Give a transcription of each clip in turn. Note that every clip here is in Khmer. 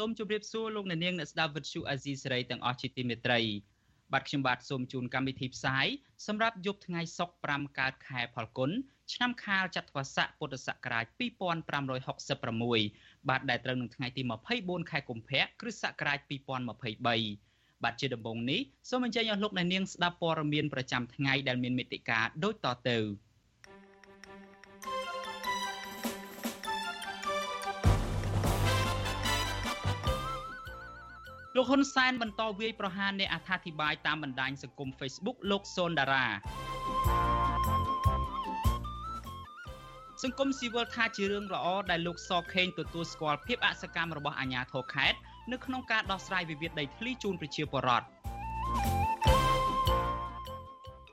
សូមជម្រាបសួរលោកអ្នកនាងអ្នកស្ដាប់វិទ្យុអាស៊ីសេរីទាំងអស់ជាទីមេត្រីបាទខ្ញុំបាទសូមជូនកម្មវិធីផ្សាយសម្រាប់យប់ថ្ងៃសុក្រ5កើតខែផលគុណឆ្នាំខាលចត្វាស័កពុទ្ធសករាជ2566បាទដែលត្រូវនឹងថ្ងៃទី24ខែកុម្ភៈគ្រិស្តសករាជ2023បាទជាដំបូងនេះសូមអញ្ជើញអស់លោកអ្នកនាងស្ដាប់ព័ត៌មានប្រចាំថ្ងៃដែលមានមេតិការដូចតទៅ លោកហ៊ុនសែនបន្តវាយប្រហារអ្នកអត្ថាធិប្បាយតាមបណ្ដាញសង្គម Facebook លោកសូនដារាសង្គមស៊ីវិលថាជារឿងល្អដែលលោកសខេងទទួលស្គាល់ភាពអសកម្មរបស់អាជ្ញាធរខេត្តនៅក្នុងការដោះស្រាយវិវាទដីធ្លីជូនប្រជាពលរដ្ឋ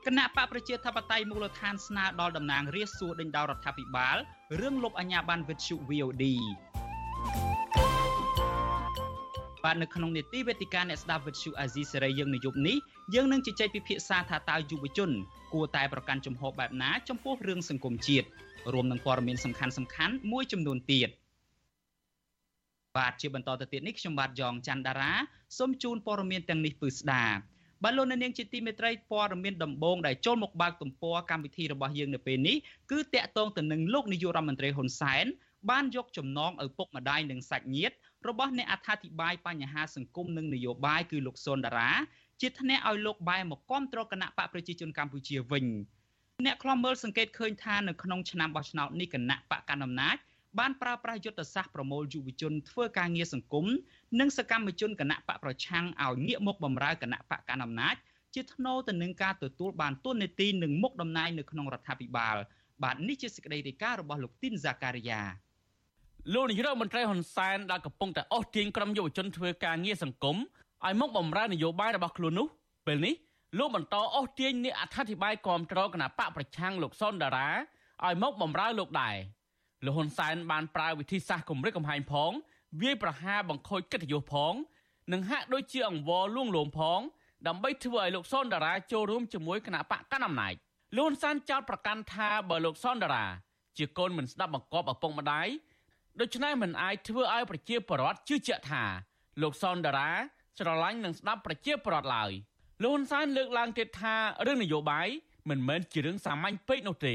គណៈបកប្រជាធិបតេយ្យមូលដ្ឋានស្នើដល់តំណាងរាស្ត្រសួរដេញដោលរដ្ឋាភិបាលរឿងលុបអាជ្ញាប័ណ្ណវិទ្យុ VOD បាទនៅក្នុងនេតិវេទិកាអ្នកស្ដាប់វិទ្យុអាស៊ីសេរីយើងនៅយប់នេះយើងនឹងជជែកពិភាក្សាថាតើយុវជន គួរតែប្រកាន់ជំហរបែបណាចំពោះរឿងសង្គមជាតិរួមនឹងព័ត៌មានសំខាន់សំខាន់មួយចំនួនទៀតបាទជាបន្តទៅទៀតនេះខ្ញុំបាទយ៉ងច័ន្ទដារាសូមជូនព័ត៌មានទាំងនេះពឺស្ដាបាទលោកអ្នកនាងជាទីមេត្រីព័ត៌មានដំបូងដែលចូលមកបើកទំព័រកម្មវិធីរបស់យើងនៅពេលនេះគឺតាក់ទងទៅនឹងលោកនាយករដ្ឋមន្ត្រីហ៊ុនសែនបានយកចំណងឪពុកម្ដាយនិងសាច់ញាតិ របស់អ្នកអត្ថាធិប្បាយបញ្ហាសង្គមនិងនយោបាយគឺលោកសុនដារាជាថ្នាក់ឲ្យលោកបែរមកគាំទ្រគណៈបកប្រជាជនកម្ពុជាវិញអ្នកខ្លំមើលសង្កេតឃើញថានៅក្នុងឆ្នាំបោះឆ្នោតនេះគណៈបកកណ្ដាលអំណាចបានប្រើប្រាស់យុទ្ធសាស្ត្រប្រមូលយុវជនធ្វើការងារសង្គមនិងសកម្មជនគណៈបកប្រឆាំងឲ្យងាកមកបម្រើគណៈបកកណ្ដាលអំណាចជាថ្នូរទៅនឹងការទទួលបានទួនាទីនិងមុខតំណែងនៅក្នុងរដ្ឋាភិបាលបាទនេះជាសេចក្តីរាយការណ៍របស់លោកទីនហ្សាការីយ៉ា លោកនាយរដ្ឋមន្ត្រីហ៊ុនសែនដែលកំពុងតែអស់ទាញក្រុមយុវជនធ្វើការងារសង្គមឲ្យមកបម្រើនយោបាយរបស់ខ្លួននោះពេលនេះលោកបន្តអស់ទាញអ្នកអត្ថាធិប្បាយគាំទ្រគណៈបកប្រឆាំងលោកសុនដារាឲ្យមកបម្រើលោកដែរលោកហ៊ុនសែនបានប្រើវិធីសាស្ត្រគម្រិតកំហែងផងវាយប្រហារបង្ខូចកិត្តិយសផងនិងហាក់ដូចជាអង្វរលួងលោមផង ដើម្បីធ្វើឲ្យលោកសុនដារាចូលរួមជាមួយគណៈបកកណ្ដាលអំណាចលោកហ៊ុនសែនចោទប្រកាន់ថាបើលោកសុនដារាជាកូនមិនស្ដាប់បង្គាប់ឪពុកម្ដាយ ដូច្នេះមិនអាចធ្វើឲ្យប្រជាពលរដ្ឋជឿជាក់ថាលោកសនដារាស្រឡាញ់និងស្ដាប់ប្រជាពលរដ្ឋឡើយលោកហ៊ុនសែនលើកឡើងទៀតថារឿងនយោបាយមិនមែនជារឿងសាមញ្ញពេកនោះទេ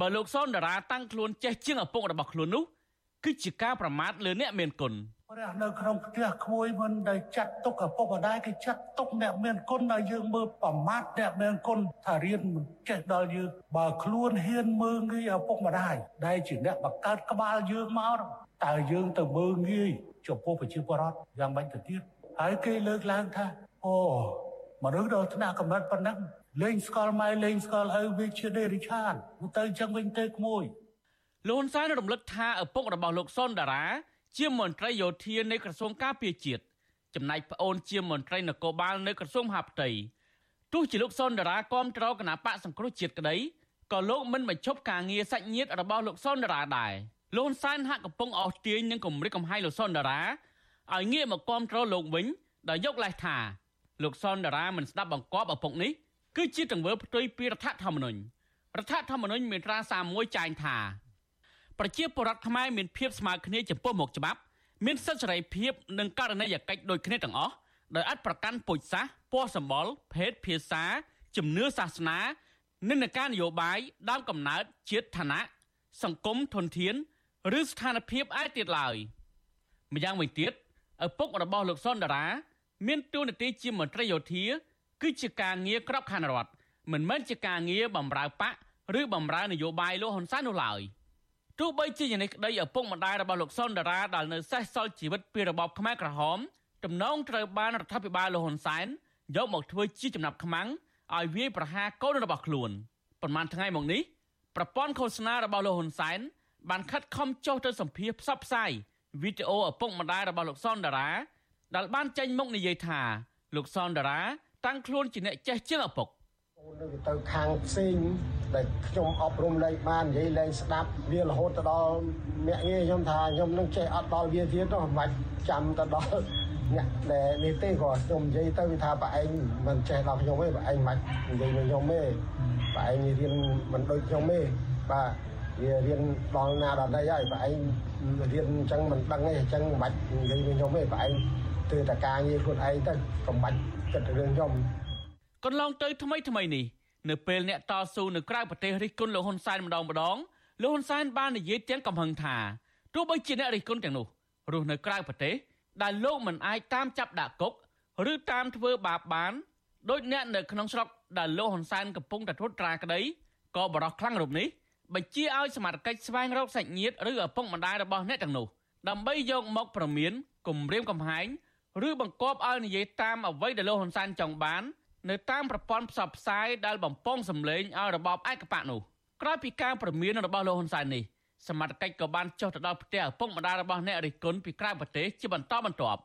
បើលោកសនដារាតាំងខ្លួនចេះជាងឪពុករបស់ខ្លួននោះគឺជាការប្រមាថលើអ្នកមានគុណ ព្រះនៅក្នុងផ្ទះក្មួយមិនដែលចាត់ទុកឪពុកម្ដាយគេចាត់ទុកអ្នកមានគុណឲ្យយើងមើលប្រមាថអ្នកមានគុណថារៀនមិនចេះដល់យើងបើខ្លួនហ៊ានមើលងាយឪពុកម្ដាយដែលជាអ្នកបង្កើតក្បាលយើងមកតើយើងទៅមើលងាយចំពោះប្រជាពលរដ្ឋយ៉ាងម៉េចទៅទៀតហើយគេលើកឡើងថាអូមនុស្សដល់ថ្នាក់កម្រិតប៉ុណ្ណឹងលេងស្គាល់ម៉ែលេងស្គាល់ឪវាជាដេរិឆានទៅចឹងវិញទៅក្មួយលោកហ៊ុនសែនរំលឹកថាឪពុករបស់លោកសុនដារា ជាមន្ត្រីយោធានៃក្រសួងការពារជាតិចំណែកប្អូនជាមន្ត្រីនគរបាលនៅក្រសួងមហាផ្ទៃទោះជាលោកសុនដារាគាំទ្រគណៈបកសង្គ្រោះជាតិក្តីក៏លោកមិនបញ្ឈប់ការងារសាច់ញាតិរបស់លោកសុនដារាដែរលោកហ៊ុនសែនហាក់កំពុងអស់ទាញនឹងគម្រិតកំហែងលោកសុនដារាឲ្យងាកមកគាំទ្រលោកវិញដោយយកលេសថាលោកសុនដារាមិនស្ដាប់បង្គាប់ឪពុកនេះគឺជាទង្វើផ្ទុយពីរដ្ឋធម្មនុញ្ញរដ្ឋធម្មនុញ្ញមាត្រា31ចែងថា ប្រជាពលរដ្ឋខ្មែរមានភាពស្មើគ្នាចំពោះមុខច្បាប់មានសិទ្ធិសេរីភាពនិងករណីយកិច្ចដូចគ្នាទាំងអស់ដោយអាចប្រកាន់ពូជសាសន៍ពណ៌សម្បុរភេទភាសាជំនឿសាសនានិន្នាការនយោបាយដើមកំណើតជាតិឋានៈសង្គមធនធានឬស្ថានភាពឯទៀតឡើយម្យ៉ាងវិញទៀតឪពុករបស់លោកសុនដារា មានតួនាទីជាមន្ត្រីយោធា គឺជាការងារក្របខ័ណ្ឌរដ្ឋមិនមែនជាការងារបម្រើបកឬបម្រើនយោបាយលោកហ៊ុនសែននោះឡើយ ទោះបីជាយ៉ាងនេះក្តីឪពុកម្ដាយរបស់លោកសុនដារាដែលនៅសេសសល់ជីវិតពីរបបខ្មែរក្រហមទំនងត្រូវបានរដ្ឋាភិបាលលោកហ៊ុនសែនយកមកធ្វើជាចំណាប់ខ្មាំងឲ្យវាយប្រហារកូនរបស់ខ្លួនប៉ុន្មានថ្ងៃមកនេះប្រព័ន្ធឃោសនារបស់លោកហ៊ុនសែនបានខិតខំចុះទៅសម្ភាសផ្សព្វផ្សាយវីដេអូឪពុកម្ដាយរបស់លោកសុនដារាដែលបានចេញមុខនិយាយថាលោកសនតារាតាំងខ្លួនជាអ្នកចេះជាងឪពុក នៅទៅខាងផ្សេងដែលខ្ញុំអប់រំលែងបាននិយាយលែងស្ដាប់វារហូតទៅដល់អ្នកងារខ្ញុំថាខ្ញុំនឹងចេះអត់ដល់វាទៀតនោះមិនបាច់ចាំទៅដល់អ្នកដែលនេះទេក៏ខ្ញុំនិយាយទៅវាថាប្រឯងមិនចេះដល់ខ្ញុំទេប្រឯងមិននិយាយនឹងខ្ញុំទេប្រឯងរៀនមិនដូចខ្ញុំទេបាទវារៀនដល់ណាដល់ណីហើយប្រឯងរៀនអញ្ចឹងមិនដឹងទេអញ្ចឹងមិនបាច់និយាយនឹងខ្ញុំទេប្រឯងធ្វើតែការងារខ្លួនឯងទៅកុំបាច់គិតរឿងខ្ញុំ កន្លងទៅថ្មីថ្មីនេះនៅពេលអ្នកតស៊ូនៅក្រៅប្រទេសរិះគន់លោកហ៊ុនសែនម្ដងម្ដងលោកហ៊ុនសែនបាននិយាយទាំងកំហឹងថាទោះបីជាអ្នករិះគន់ទាំងនោះរស់នៅក្រៅប្រទេសដែលលោកមិនអាចតាមចាប់ដាក់គុកឬតាមធ្វើបាបបានដោយអ្នកនៅក្នុងស្រុកដែលលោកហ៊ុនសែនកំពុងតែត្រួតត្រាក្តីក៏បរោះខ្លាំងរូបនេះបញ្ជាឲ្យសមាជិកស្វែងរកសាច់ញាតិឬឪពុកម្ដាយរបស់អ្នកទាំងនោះដើម្បីយកមកប្រមានគំរាមកំហែងឬបង្គាប់ឲ្យនិយាយតាមអ្វីដែលលោកហ៊ុនសែនចង់បាន នៅតាមប្រព័ន្ធផ្សព្វផ្សាយដែលបំពងសម្លេងឲ្យរបបឯកបកនោះក្រោយពីការប្រមានរបស់លោកហ៊ុនសែននេះសមត្ថកិច្ចក៏បានចុះទៅដល់ផ្ទះឪពុកម្ដាយរបស់អ្នករិះគន់ពីក្រៅប្រទេសជាបន្តបន្ទាប់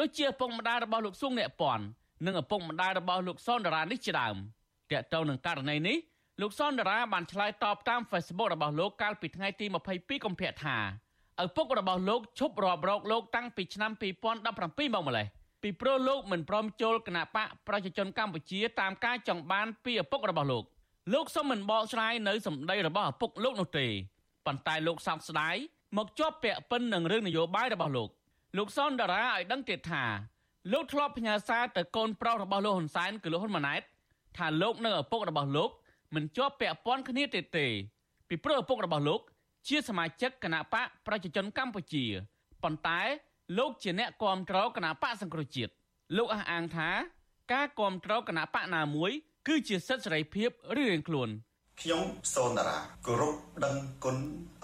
ដូចជាឪពុកម្ដាយរបស់លោកសួងអ្នកពាន់និងឪពុកម្ដាយរបស់លោកសុនដារានេះជាដើមតកតទៅនឹងករណីនេះលោកសុនដារាបានឆ្លើយតបតាម Facebook របស់លោកកាលពីថ្ងៃទី22កុម្ភៈថាឪពុករបស់លោកឈប់រាប់រកលោកតាំងពីឆ្នាំ2017មកម្លេះ ពីព្រោះលោកមិនព្រមចូលគណៈបកប្រជាជនកម្ពុជាតាមការចង់បានពីឪពុករបស់លោកលោកសូមមិនបកស្រាយនៅសម្ដីរបស់ឪពុកលោកនោះទេប៉ុន្តែលោកសោកស្ដាយមកជាប់ពាក់ពិននឹងរឿងនយោបាយរបស់លោកលោកសនដារាឲ្យដឹងទៀតថាលោកធ្លាប់ផ្ញើសារទៅកូនប្រុសរបស់លោកហ៊ុនសែនគឺលោកហ៊ុនម៉ាណែតថាលោកនិងឪពុករបស់លោកមិនជាប់ពាក់ព័ន្ធគ្នាទេទេពីព្រោះឪពុករបស់លោក ជាសមាជិកគណៈបកប្រជាជនកម្ពុជាប៉ុន្តែ លោកជាអ្នកគាំទ្រគណៈបកសង្គ្រោះជាតិលោកអះអាងថា ការគាំទ្រគណៈបកណាមួយ គឺជាសិទ្ធិសេរីភាពរៀងខ្លួនខ្ញុំសូនតារាគោរពដឹងគុណ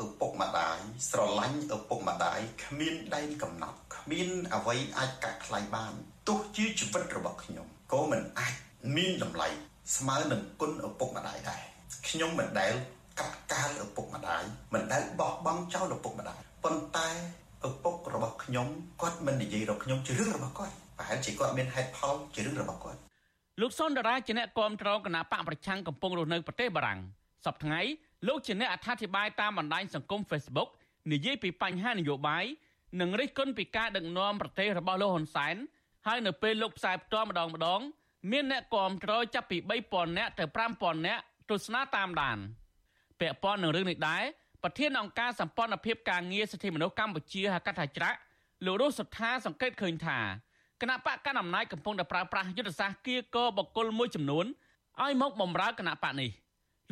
ឪពុកម្ដាយស្រឡាញ់ឪពុកម្ដាយគ្មានដែនកំណត់គ្មានអ្វីអាចកាត់ថ្លៃបានទោះជាជីវិតរបស់ខ្ញុំក៏មិនអាចមានតម្លៃស្មើនឹងគុណឪពុកម្ដាយដែរខ្ញុំមិនដែលកាត់កាលឪពុកម្ដាយមិនដែលបោះបង់ចោលឪពុកម្ដាយប៉ុន្តែ ឪពុករបស់ខ្ញុំគាត់មិននិយាយរកខ្ញុំជារឿងរបស់គាត់ប្រហែលជាគាត់មានហេតុផលជារឿងរបស់គាត់លោកសុនដារាជាអ្នកគាំទ្រគណៈបកប្រឆាំងកំពុងរស់នៅប្រទេសបារាំងសប្តាហ៍ថ្ងៃលោកជាអ្នកអត្ថាធិប្បាយតាមបណ្ដាញសង្គម Facebook និយាយពីបញ្ហានយោបាយនិងរិះគន់ពីការដឹកនាំប្រទេសរបស់លោកហ៊ុនសែនហើយនៅពេលលោកផ្សាយផ្ទាល់ម្ដងម្ដង មានអ្នកគាំទ្រចាប់ពី3000នាក់ទៅ5000នាក់ទស្សនាតាមដានពាក់ព័ន្ធនឹងរឿងនេះដែរ ប្រធានអង្គការសម្ព័ន្ធភាពការងារសិទ្ធិមនុស្សកម្ពុជាហៅកាត់ថាច្រាក់លោករស់សុថាសង្កេតឃើញថាគណៈបកកណ្ដាលអំណាចកំពុងតែប្រើប្រាស់យុទ្ធសាស្ត្រគៀកបកគលមួយចំនួនឲ្យមកបំរើគណៈបកនេះ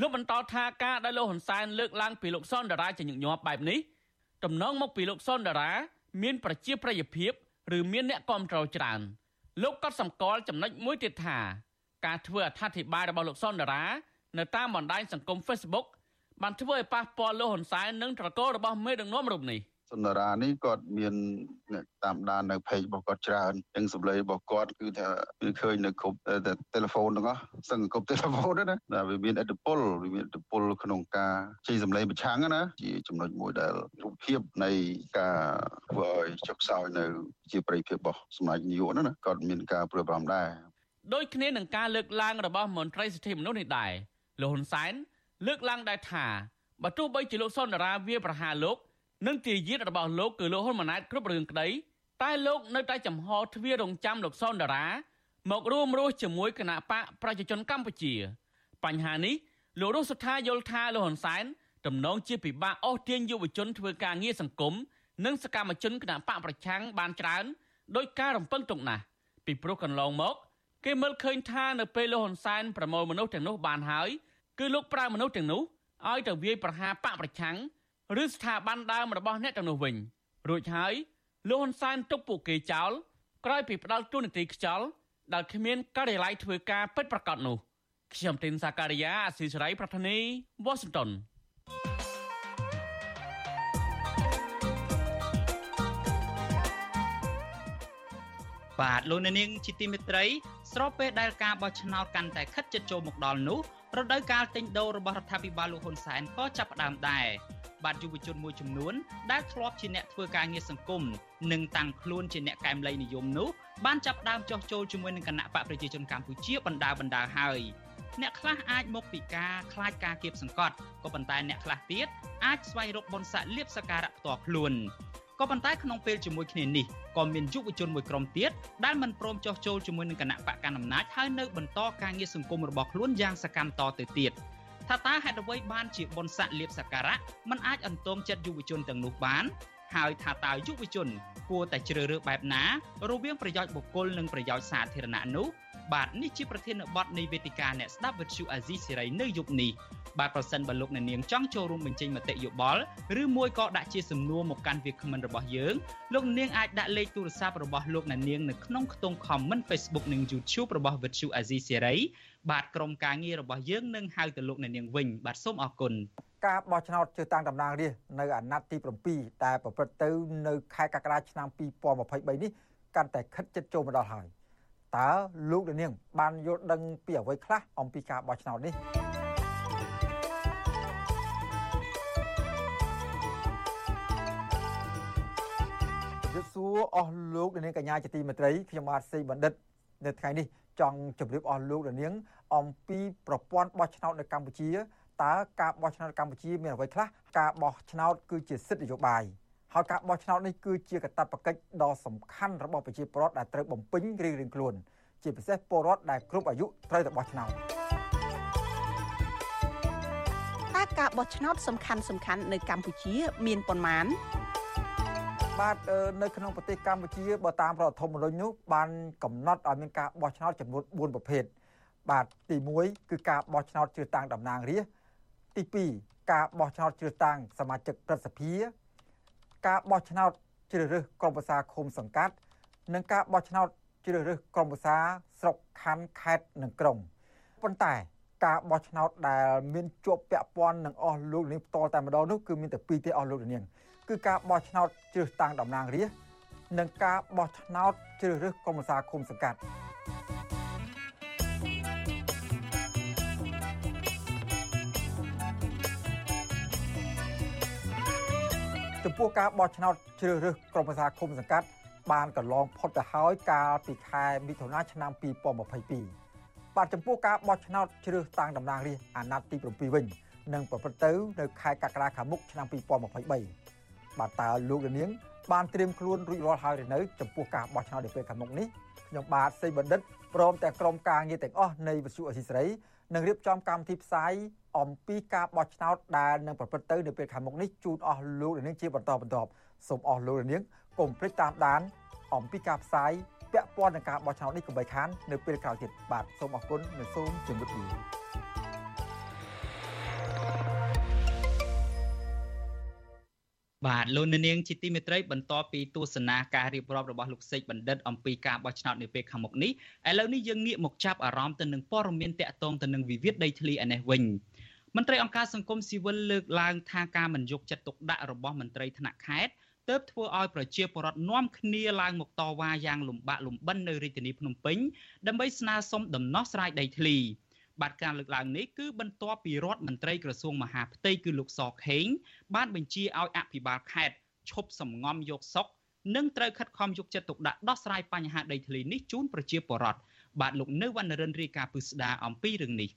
លោកបន្តថាការដែលលោកហ៊ុនសែនលើកឡើងពីលោកសុនដារាជាញឹកញាប់បែបនេះតំណងមកពីលោកសុនដារា មានប្រជាប្រិយភាពឬមានអ្នកគាំទ្រច្រើនលោកក៏សម្គាល់ចំណុចមួយទៀតថា ការធ្វើអត្ថាធិប្បាយរបស់លោកសុនដារា នៅតាមបណ្ដាញសង្គម Facebook បានធ្វើឲ្យប៉ះពាល់លោកហ៊ុនសែននិងត្រកូលរបស់មេដឹកនាំរូបនេះសុនរានេះគាត់មានអ្នកតាមដាននៅ page របស់គាត់ច្រើនទាំងសម្លេងរបស់គាត់គឺថាគឺឃើញនៅគ្រប់តែទូរស័ព្ទទាំងអស់សឹងគ្រប់ទូរស័ព្ទណាតែវាមានឥទ្ធិពលវាមានឥទ្ធិពលក្នុងការជិះសម្លេងប្រឆាំងណាជាចំណុចមួយដែលរូបភាពនៃការធ្វើឲ្យចុកខ្សោយនៅ ជាប្រិយភាពរបស់សមាជនាយកណាគាត់មានការព្រួយបារម្ភដែរដូចគ្នានឹងការលើកឡើងរបស់មន្ត្រីសិទ្ធិមនុស្សនេះដែរលោកហ៊ុនសែន លើកឡើងដែរថាបើទោះបីជាលោកសុនដារាវាប្រហារលោកនិងទាយាទរបស់លោកគឺលោកហ៊ុនម៉ាណែតគ្រប់រឿងក្តីតែលោកនៅតែចំហទ្វាររងចាំលោកសុនដារាមករួមរស់ជាមួយគណៈបកប្រជាជនកម្ពុជា បញ្ហានេះលោករស់សុថាយល់ថាលោកហ៊ុនសែនតំណងជាពិបាកអស់ទាញយុវជនធ្វើការងារសង្គមនិងសកម្មជនគណៈបកប្រឆាំងបានច្រើនដោយការរំពឹងទុកណាស់ពីព្រោះកន្លងមក គេមើលឃើញថានៅពេលលោកហ៊ុនសែនប្រមូលមនុស្សទាំងនោះបានហើយ គឺលោកប្រើមនុស្សទាំងនោះឲ្យទៅវាយប្រហារបកប្រឆាំងឬស្ថាប័នដើមរបស់អ្នកទាំងនោះវិញរួចហើយលោកហ៊ុនសែនទុកពួកគេចោលក្រោយពីផ្ដាល់ទូនាទីខ្យល់ដែលគ្មានការិយាល័យធ្វើការពិតប្រាកដនោះខ្ញុំទីនសាការីយ៉ាអស៊ីសេរីប្រធានីវ៉ាស៊ីនតោនបាទលោកអ្នកនាងជាទីមេត្រីស្របពេលដែលការបោះឆ្នោតកាន់តែខិតជិតចូលមកដល់នោះ រដូវកាលទិញដូររបស់រដ្ឋាភិបាលលោកហ៊ុនសែនក៏ចាប់ផ្ដើមដែរបាទយុវជនមួយចំនួនដែលធ្លាប់ជាអ្នកធ្វើការងារសង្គមនិងតាំងខ្លួនជាអ្នកកែមលៃនិយមនោះបានចាប់ផ្ដើមចោះចូលជាមួយនឹងគណៈបកប្រជាជនកម្ពុជាបណ្ដាបណ្ដាហើយអ្នកខ្លះអាចមកពីការខ្លាចការគៀបសង្កត់ក៏ប៉ុន្តែអ្នកខ្លះទៀតអាចស្វែងរកបុណ្យស័ក្តិលៀបសក្ការៈផ្ទាល់ខ្លួន ក៏ប៉ុន្តែក្នុងពេលជាមួយគ្នានេះក៏មានយុវជនមួយក្រុមទៀតដែលមិនព្រមចោះចូលជាមួយនឹងគណៈបកកណ្ដាលអំណាចហើយនៅបន្តការងារសង្គមរបស់ខ្លួនយ៉ាងសកម្មតទៅទៀតថាតើហេតុអ្វីបានជាបុណ្យស័ក្តិលៀបសក្ការៈมันអាចអន្ទងចិត្តយុវជនទាំងនោះបានហើយថាតើយុវជនគួរតែជ្រើសរើសបែបណារវាងប្រយោជន៍បុគ្គលនិងប្រយោជន៍សាធារណៈនោះ បាទនេះជាប្រធានបទនៃវេទិកាអ្នកស្ដាប់វិទ្យុអាស៊ីសេរីនៅយប់នេះបាទប្រសិនបើលោកអ្នកនាងចង់ចូលរួមបញ្ចេញមតិយោបល់ឬមួយក៏ដាក់ជាសំណួរមកកាន់វាគ្មិនរបស់យើងលោកអ្នកនាងអាចដាក់លេខទូរស័ព្ទរបស់លោកអ្នកនាងនៅក្នុងខ្ទង់ comment Facebook និង YouTube របស់វិទ្យុអាស៊ីសេរីបាទក្រុមការងាររបស់យើងនឹងហៅទៅលោកអ្នកនាងវិញបាទសូមអរគុណការបោះឆ្នោតជ្រើសតាំងតំណាងរាស្ត្រនៅអាណត្តិទី7ដែលប្រព្រឹត្តទៅនៅខែកក្កដាឆ្នាំ2023នេះកាន់តែខិតជិតចូលមកដល់ហើយ តើលោកនាង បានយល់ដឹងពីអ្វីខ្លះអំពីការបោះឆ្នោតនេះជម្រាបសួរអស់លោកនាងកញ្ញាជាទីមេត្រីខ្ញុំបាទសេបណ្ឌិត នៅថ្ងៃនេះចង់ជម្រាបអស់លោកនាង អំពីប្រព័ន្ធបោះឆ្នោតនៅកម្ពុជាតើការបោះឆ្នោតកម្ពុជាមានអ្វីខ្លះការបោះឆ្នោតគឺជាសិទ្ធិនយោបាយ ហើយការបោះឆ្នោតនេះគឺជាកាតព្វកិច្ចដ៏សំខាន់របស់ប្រជាពលរដ្ឋដែលត្រូវបំពេញរៀងៗខ្លួន ជាពិសេសពលរដ្ឋដែលគ្រប់អាយុត្រូវតែបោះឆ្នោតតើការបោះឆ្នោតសំខាន់សំខាន់នៅកម្ពុជា មានប៉ុន្មានបាទនៅក្នុងប្រទេសកម្ពុជាបើតាមរដ្ឋធម្មនុញ្ញនោះបានកំណត់ឲ្យមានការបោះឆ្នោតចំនួន4ប្រភេទបាទទី1គឺការបោះឆ្នោតជ្រើសតាំងតំណាងរាស្ត្រទី2ការបោះឆ្នោតជ្រើសតាំងសមាជិកព្រឹទ្ធសភា ការបោះឆ្នោតជ្រើសរើសក្រុមប្រឹក្សាឃុំសង្កាត់ និងការបោះឆ្នោតជ្រើសរើសក្រុមប្រឹក្សាស្រុកខណ្ឌខេត្តនិងក្រុងប៉ុន្តែការបោះឆ្នោតដែលមានជាប់ពាក់ព័ន្ធនឹងអស់លោកនាងផ្ទាល់តែម្ដងនោះគឺមានតែពីរទេអស់លោកនាងគឺការបោះឆ្នោតជ្រើសតាំងតំណាងរាស្ត្រនិងការបោះឆ្នោតជ្រើសរើសក្រុមប្រឹក្សាឃុំសង្កាត់ ចំពោះការបោះឆ្នោតជ្រើសរើសក្រុមប្រឹក្សាឃុំសង្កាត់បានកន្លងផុតទៅហើយកាលពីខែមិថុនាឆ្នាំ2022បាទចំពោះការបោះឆ្នោតជ្រើសតាំងតំណាងរាស្ត្រអាណត្តិទី7វិញនឹងប្រព្រឹត្តទៅនៅខែកក្កដាខាងមុខឆ្នាំ2023បាទតើលោកនាងបានត្រៀមខ្លួនរួចរាល់ហើយឬនៅចំពោះការបោះឆ្នោតនៅពេលខាងមុខនេះខ្ញុំបាទសេបណ្ឌិតព្រមទាំងក្រុមការងារទាំងអស់នៃវិទ្យុអសីសេរី នឹងរៀបចំកម្មវិធីផ្សាយអំពីការបោះឆ្នោតដែលនឹងប្រព្រឹត្តទៅនៅពេលខាងមុខនេះជូនអស់លោកនាងជាបន្តបន្ទាប់សូមអស់លោកនាងកុំភ្លេចតាមដាន អំពីការផ្សាយពាក់ព័ន្ធនឹងការបោះឆ្នោតនេះកុំបីខាននៅពេលក្រោយទៀតបាទសូមអរគុណនិងសូមជម្រាបលា បាទលោកនាងជាទីមេត្រីបន្ទាប់ពីទស្សនាការរៀបរាប់របស់លោកសេចបណ្ឌិតអំពីការបោះឆ្នោតនៅពេលខាងមុខនេះឥឡូវនេះយើងងាកមកចាប់អារម្មណ៍ទៅនឹងព័ត៌មានតាក់ទងទៅនឹងវិវាទដីធ្លីឯនេះវិញមន្ត្រីអង្គការសង្គមស៊ីវិលលើកឡើងថាការមិនយកចិត្តទុកដាក់របស់មន្ត្រីថ្នាក់ខេត្តទើបធ្វើឲ្យប្រជាពលរដ្ឋនាំគ្នាឡើងមកតវ៉ាយ៉ាងលំបាកលំបិននៅរាជធានីភ្នំពេញដើម្បីស្នើសុំដំណោះស្រាយដីធ្លី បាទការលើកឡើងនេះគឺបន្ទាប់ពីរដ្ឋមន្ត្រីក្រសួងមហាផ្ទៃគឺលោកសខេងបានបញ្ជាឲ្យអភិបាលខេត្តឈប់សំងំយកសុកនិងត្រូវខិតខំយកចិត្តទុកដាក់ដោះស្រាយបញ្ហាដីធ្លីនេះជូនប្រជាពលរដ្ឋបាទលោកនៅវណ្ណរិនរាយការណ៍ពឹស្ដាអំពីរឿងនេះ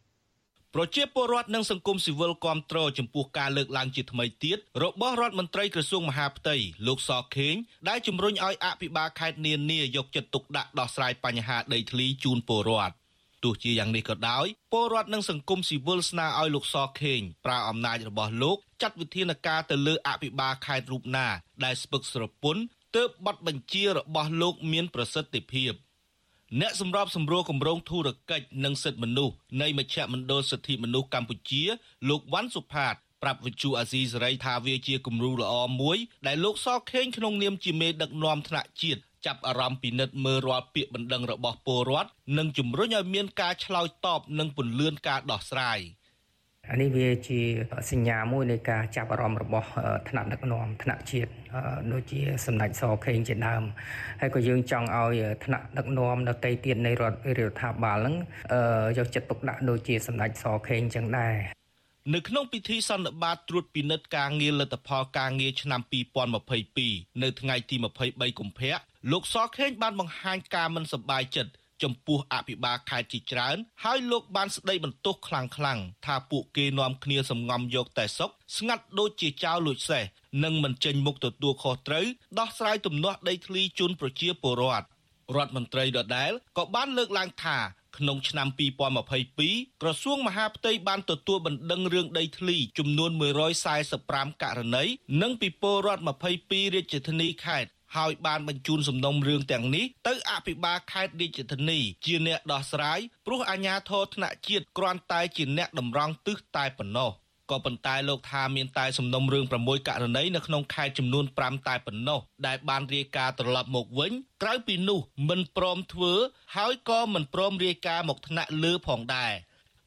ប្រជាពលរដ្ឋនិងសង្គមស៊ីវិលគាំទ្រចំពោះការលើកឡើងជាថ្មីទៀតរបស់រដ្ឋមន្ត្រីក្រសួងមហាផ្ទៃលោកសខេងដែលជំរុញឲ្យអភិបាលខេត្តនានាយកចិត្តទុកដាក់ដោះស្រាយបញ្ហាដីធ្លីជូនពលរដ្ឋ ទោះជាយ៉ាងនេះក៏ដោយពលរដ្ឋនិងសង្គមស៊ីវិលស្នើឲ្យលោកសខេងប្រើអំណាចរបស់លោកចាត់វិធានការទៅលើអភិបាលខេត្តរូបណាដែលស្ពឹកស្រពន់ទើបប័ណ្ណបញ្ជារបស់លោកមានប្រសិទ្ធភាពអ្នកសម្របសម្រួលគម្រោងធុរកិច្ចនិងសិទ្ធិមនុស្សនៃមជ្ឈមណ្ឌលសិទ្ធិមនុស្សកម្ពុជា លោកវ៉ាន់សុផាតប្រាប់វិទ្យុអាស៊ីសេរីថាវាជាគំរូល្អមួយដែលលោកសខេងក្នុងនាមជាមេដឹកនាំថ្នាក់ជាតិ ចាប់អារម្មណ៍ពិនិត្យមើលរាល់ពាក្យបណ្ដឹងរបស់ពលរដ្ឋនិងជំរុញឲ្យមានការឆ្លើយតបនិងពន្លឿនការដោះស្រាយអានេះវាជាសញ្ញាមួយនៃការចាប់អារម្មណ៍របស់ថ្នាក់ដឹកនាំថ្នាក់ជាតិដូចជាសម្ដេចសខេងជាដើមហើយក៏យើងចង់ឲ្យថ្នាក់ដឹកនាំដទៃទៀតនៃរដ្ឋរដ្ឋាភិបាលហ្នឹងយកចិត្តទុកដាក់ដូចជាសម្ដេចសខេងចឹងដែរនៅក្នុងពិធីសន្និបាតត្រួតពិនិត្យការងារលទ្ធផលការងារឆ្នាំ2022នៅថ្ងៃទី23កុម្ភៈ លោកសខេងបានបង្ហាញការមិនសប្បាយចិត្តចំពោះអភិបាលខេត្តជាច្រើន ហើយលោកបានស្ដីបន្ទោសខ្លាំងៗថាពួកគេនាំគ្នាសំងំយកតែសុកស្ងាត់ដូចជាចៅលួចសេះនិងមិនចេញមុខទទួលខុសត្រូវដោះស្រាយទំនាស់ដីធ្លីជូនប្រជាពលរដ្ឋរដ្ឋមន្ត្រីដដែលក៏បានលើកឡើងថាក្នុងឆ្នាំ2022ក្រសួងមហាផ្ទៃបានទទួលបណ្ដឹងរឿងដីធ្លីចំនួន145ករណីនិងពីពលរដ្ឋ22រាជធានីខេត្ត ហើយបានបញ្ជូនសំណុំរឿងទាំងនេះទៅអភិបាលខេត្តរាជធានី ជាអ្នកដោះស្រាយព្រោះអាជ្ញាធរថ្នាក់ជាតិគ្រាន់តែជាអ្នកតម្រង់ទិសតែប៉ុណ្ណោះក៏ប៉ុន្តែលោកថាមានតែសំណុំរឿង6ករណីនៅក្នុងខេត្តចំនួន5តែប៉ុណ្ណោះដែលបានរាយការណ៍ត្រឡប់មកវិញក្រៅពីនោះមិនព្រមធ្វើ ហើយក៏មិនព្រមរាយការណ៍មកថ្នាក់លើផងដែរ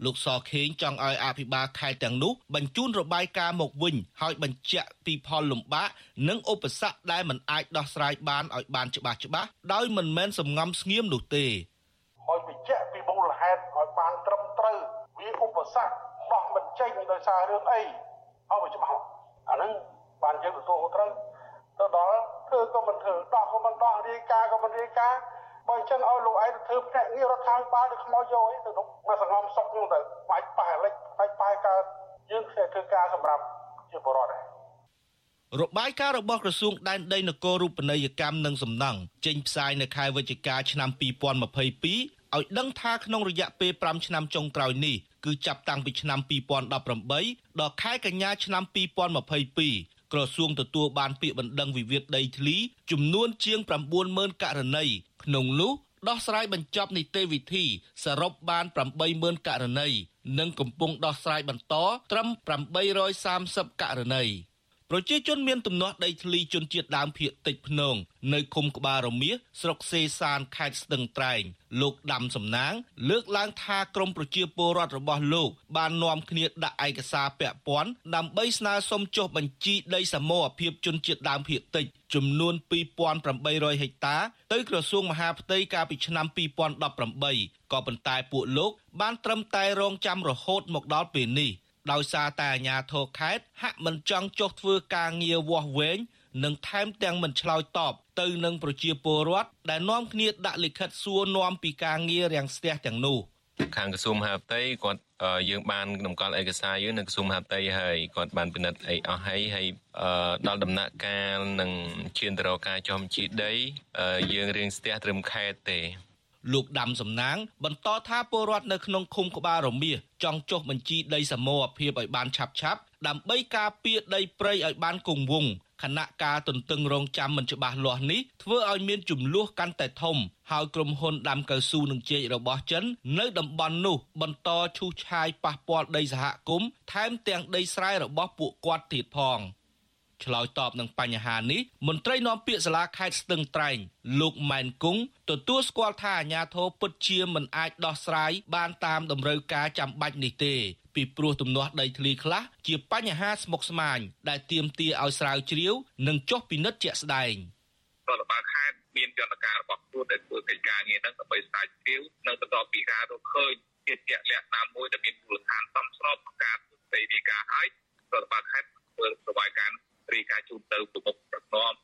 លោកសខេងចង់ឲ្យអភិបាលខេត្តទាំងនោះបញ្ជូនរបាយការណ៍មកវិញហើយបញ្ជាក់ពីផលលំបាកនិងឧបសគ្គដែលមិនអាចដោះស្រាយបានឲ្យបានច្បាស់ច្បាស់ដោយមិនមែនសំងំស្ងៀមនោះទេឲ្យបញ្ជាក់ពីមូលហេតុឲ្យបានត្រឹមត្រូវវាឧបសគ្គដោះមិនចេញដោយសាររឿងអីឲ្យវាច្បាស់អាហ្នឹងបានយើងទទួលត្រូវទៅដល់ធ្វើក៏មិនធ្វើដោះក៏មិនដោះរាយការណ៍ក៏មិនរាយការណ៍ បើអញ្ចឹងឲ្យលោកឯងទៅធ្វើភ្នាក់ងាររដ្ឋាភិបាលទៅខ្មោចយកអីទៅនោះមកសង្ងំសុកនោះទៅបាច់ប៉ះលិចបាច់ប៉ះកើតយើងធ្វើការសម្រាប់ជាបរិបទដែររបាយការណ៍របស់ក្រសួងដែនដីនគររូបនីយកម្មនិងសំណង់ចេញផ្សាយនៅខែវិច្ឆិកាឆ្នាំ2022ឲ្យដឹងថាក្នុងរយៈពេល5ឆ្នាំចុងក្រោយនេះគឺចាប់តាំងពីឆ្នាំ2018ដល់ខែកញ្ញាឆ្នាំ2022ក្រសួងទទួលបានពាក្យបណ្ដឹងវិវាទដីធ្លីចំនួនជាង90000ករណី ក្នុងនោះដោះស្រាយបញ្ចប់នីតិវិធីសរុបបាន80000ករណីនិងកំពុងដោះស្រាយបន្តត្រឹម830ករណី ប្រជាជនមានទំនាស់ដីធ្លីជនជាតិដើមភាគតិចភ្នងនៅឃុំក្បាលរមៀសស្រុកសេសានខេត្តស្ទឹងត្រែងលោកដាំសំណាង លើកឡើងថាក្រមប្រជាពលរដ្ឋរបស់លោក បាននាំគ្នាដាក់ឯកសារពាក់ព័ន្ធដើម្បីស្នើសុំចុះបញ្ជីដីសមរភាពជនជាតិដើមភាគតិចចំនួន2800ហិកតាទៅក្រសួងមហាផ្ទៃកាលពីឆ្នាំ2018ក៏ប៉ុន្តែពួកលោក បានត្រឹមតែរងចាំរហូតមកដល់ពេលនេះ ដោយសារតែអាជ្ញាធរខេត្តហាក់មិនចង់ចុះធ្វើការងារវាស់វែងនិងថែមទាំងមិនឆ្លើយតបទៅនឹងប្រជាពលរដ្ឋដែលនាំគ្នាដាក់លិខិតសួរនាំពីការងាររាំងស្ទះទាំងនោះខាងក្រសួងមហាផ្ទៃគាត់យើងបានតម្កល់ឯកសារយើងនៅក្រសួងមហាផ្ទៃហើយគាត់បានពិនិត្យអីអស់ហើយហើយដល់ដំណាក់កាលនឹងឈានទៅរកការចុះបញ្ជីដីយើងរៀងស្ទះត្រឹមខេត្តទេ លោកដាំសំណាង បន្តថាពលរដ្ឋនៅក្នុងឃុំក្បាលរមៀសចង់ចុះបញ្ជីដីសមរភាពឲ្យបានឆាប់ឆាប់ដើម្បីការពារដីព្រៃឲ្យបានគង់វង្សខណៈការទន្ទឹងរង់ចាំមិនច្បាស់លាស់នេះធ្វើឲ្យមានចំនួនកាន់តែធំហើយក្រុមហ៊ុនដាំកៅស៊ូនឹងជែករបស់ចិន នៅតំបន់នោះ បន្តឈូសឆាយប៉ះពាល់ដីសហគមន៍ថែមទាំងដីស្រែរបស់ពួកគាត់ទៀតផង។ ឆ្លើយតបនឹងបញ្ហានេះមន្ត្រីនាំពាក្យសាលាខេត្តស្ទឹងត្រែងលោកម៉ែនគង់ទទួលស្គាល់ថាអាញាធរពិតជាមិនអាចដោះស្រាយបានតាមតម្រូវការចាំបាច់នេះទេ ពីព្រោះទំនាស់ដីធ្លីខ្លះជាបញ្ហាស្មុគស្មាញដែលទាមទារឲ្យស្រាវជ្រាវ និងចុះពិនិត្យជាក់ស្ដែងរដ្ឋបាលខេត្តមានយន្តការរបស់ខ្លួនដែលធ្វើកិច្ចការងារហ្នឹងដើម្បីស្រាវជ្រាវនិងបន្តពីការរកឃើញជាជាក់លាក់តាមមួយដែលមានមូលដ្ឋានសមស្របក្នុងការធ្វើសេរីការឲ្យរដ្ឋបាលខេត្តធ្វើរបាយការណ៍រាយការណ៍ជូនទៅប្រមុខប្រព័ន្ធ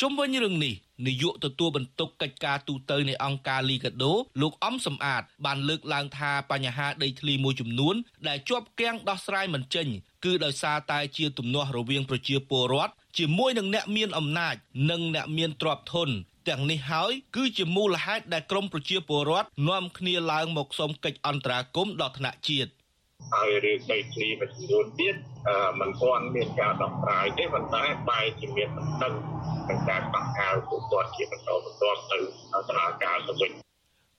ជុំវិញរឿងនេះនាយកទទួលបន្ទុកកិច្ចការទូតទៅនៃអង្គការលីកាដូលោកអំសំអាត បានលើកឡើងថាបញ្ហាដីធ្លីមួយចំនួន ដែលជាប់គាំងដោះស្រាយមិនចេញគឺដោយសារតែជាទំនាស់រវាងប្រជាពលរដ្ឋជាមួយនឹងអ្នកមានអំណាច និងអ្នកមានទ្រព្យធនទាំងនេះហើយគឺជាមូលហេតុដែលក្រមប្រជាពលរដ្ឋនាំគ្នាឡើងមកសុំកិច្ចអន្តរាគមន៍ដល់ថ្នាក់ជាតិហើយរឿងដីធ្លីមួយចំនួនទៀតมันទាន់មានការដោះស្រាយទេប៉ុន្តែបែរជាមានបណ្ដឹង ក្នុងការបាក់អាវពួកគាត់ជាបន្តបន្ទាប់ទៅដំណើរការទៅវិញ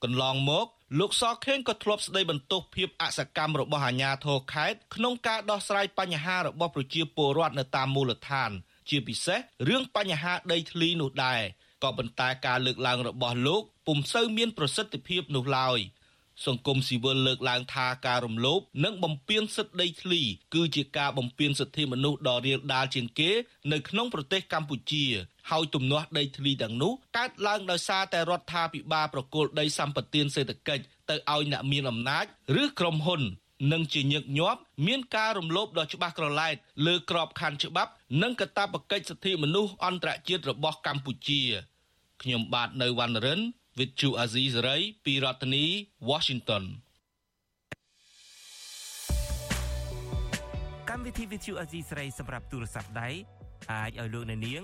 កន្លងមកលោកសខេងក៏ធ្លាប់ស្ដីបន្ទោសភាពអសកម្មរបស់អាជ្ញាធរខេត្តក្នុងការដោះស្រាយបញ្ហារបស់ប្រជាពលរដ្ឋនៅតាមមូលដ្ឋាន ជាពិសេសរឿងបញ្ហាដីធ្លីនោះដែរក៏ប៉ុន្តែការលើកឡើងរបស់លោកពុំសូវមានប្រសិទ្ធភាពនោះឡើយសង្គមស៊ីវិលលើកឡើងថាការរំលោភនិងបំពានសិទ្ធិដីធ្លី គឺជាការបំពានសិទ្ធិមនុស្សដ៏រាលដាលជាងគេ នៅក្នុងប្រទេសកម្ពុជា ហើយទំនាស់ដីធ្លីទាំងនោះកើតឡើងដោយសារតែរដ្ឋាភិបាលប្រគល់ដីសម្បត្តិសេដ្ឋកិច្ចទៅឲ្យអ្នកមានអំណាចឬក្រុមហ៊ុននិងជាញឹកញាប់មានការរំលោភដ៏ច្បាស់ក្រឡែតលើក្របខ័ណ្ឌច្បាប់ និងកាតព្វកិច្ចសិទ្ធិមនុស្សអន្តរជាតិរបស់កម្ពុជាខ្ញុំបាទនៅវណ្ណរិន with Chu Azizi Saray ពីរដ្ឋធានី Washington កម្មវិធី Vithu Azizi Saray សម្រាប់ទូរស័ព្ទដៃអាចឲ្យលោកអ្នកនាង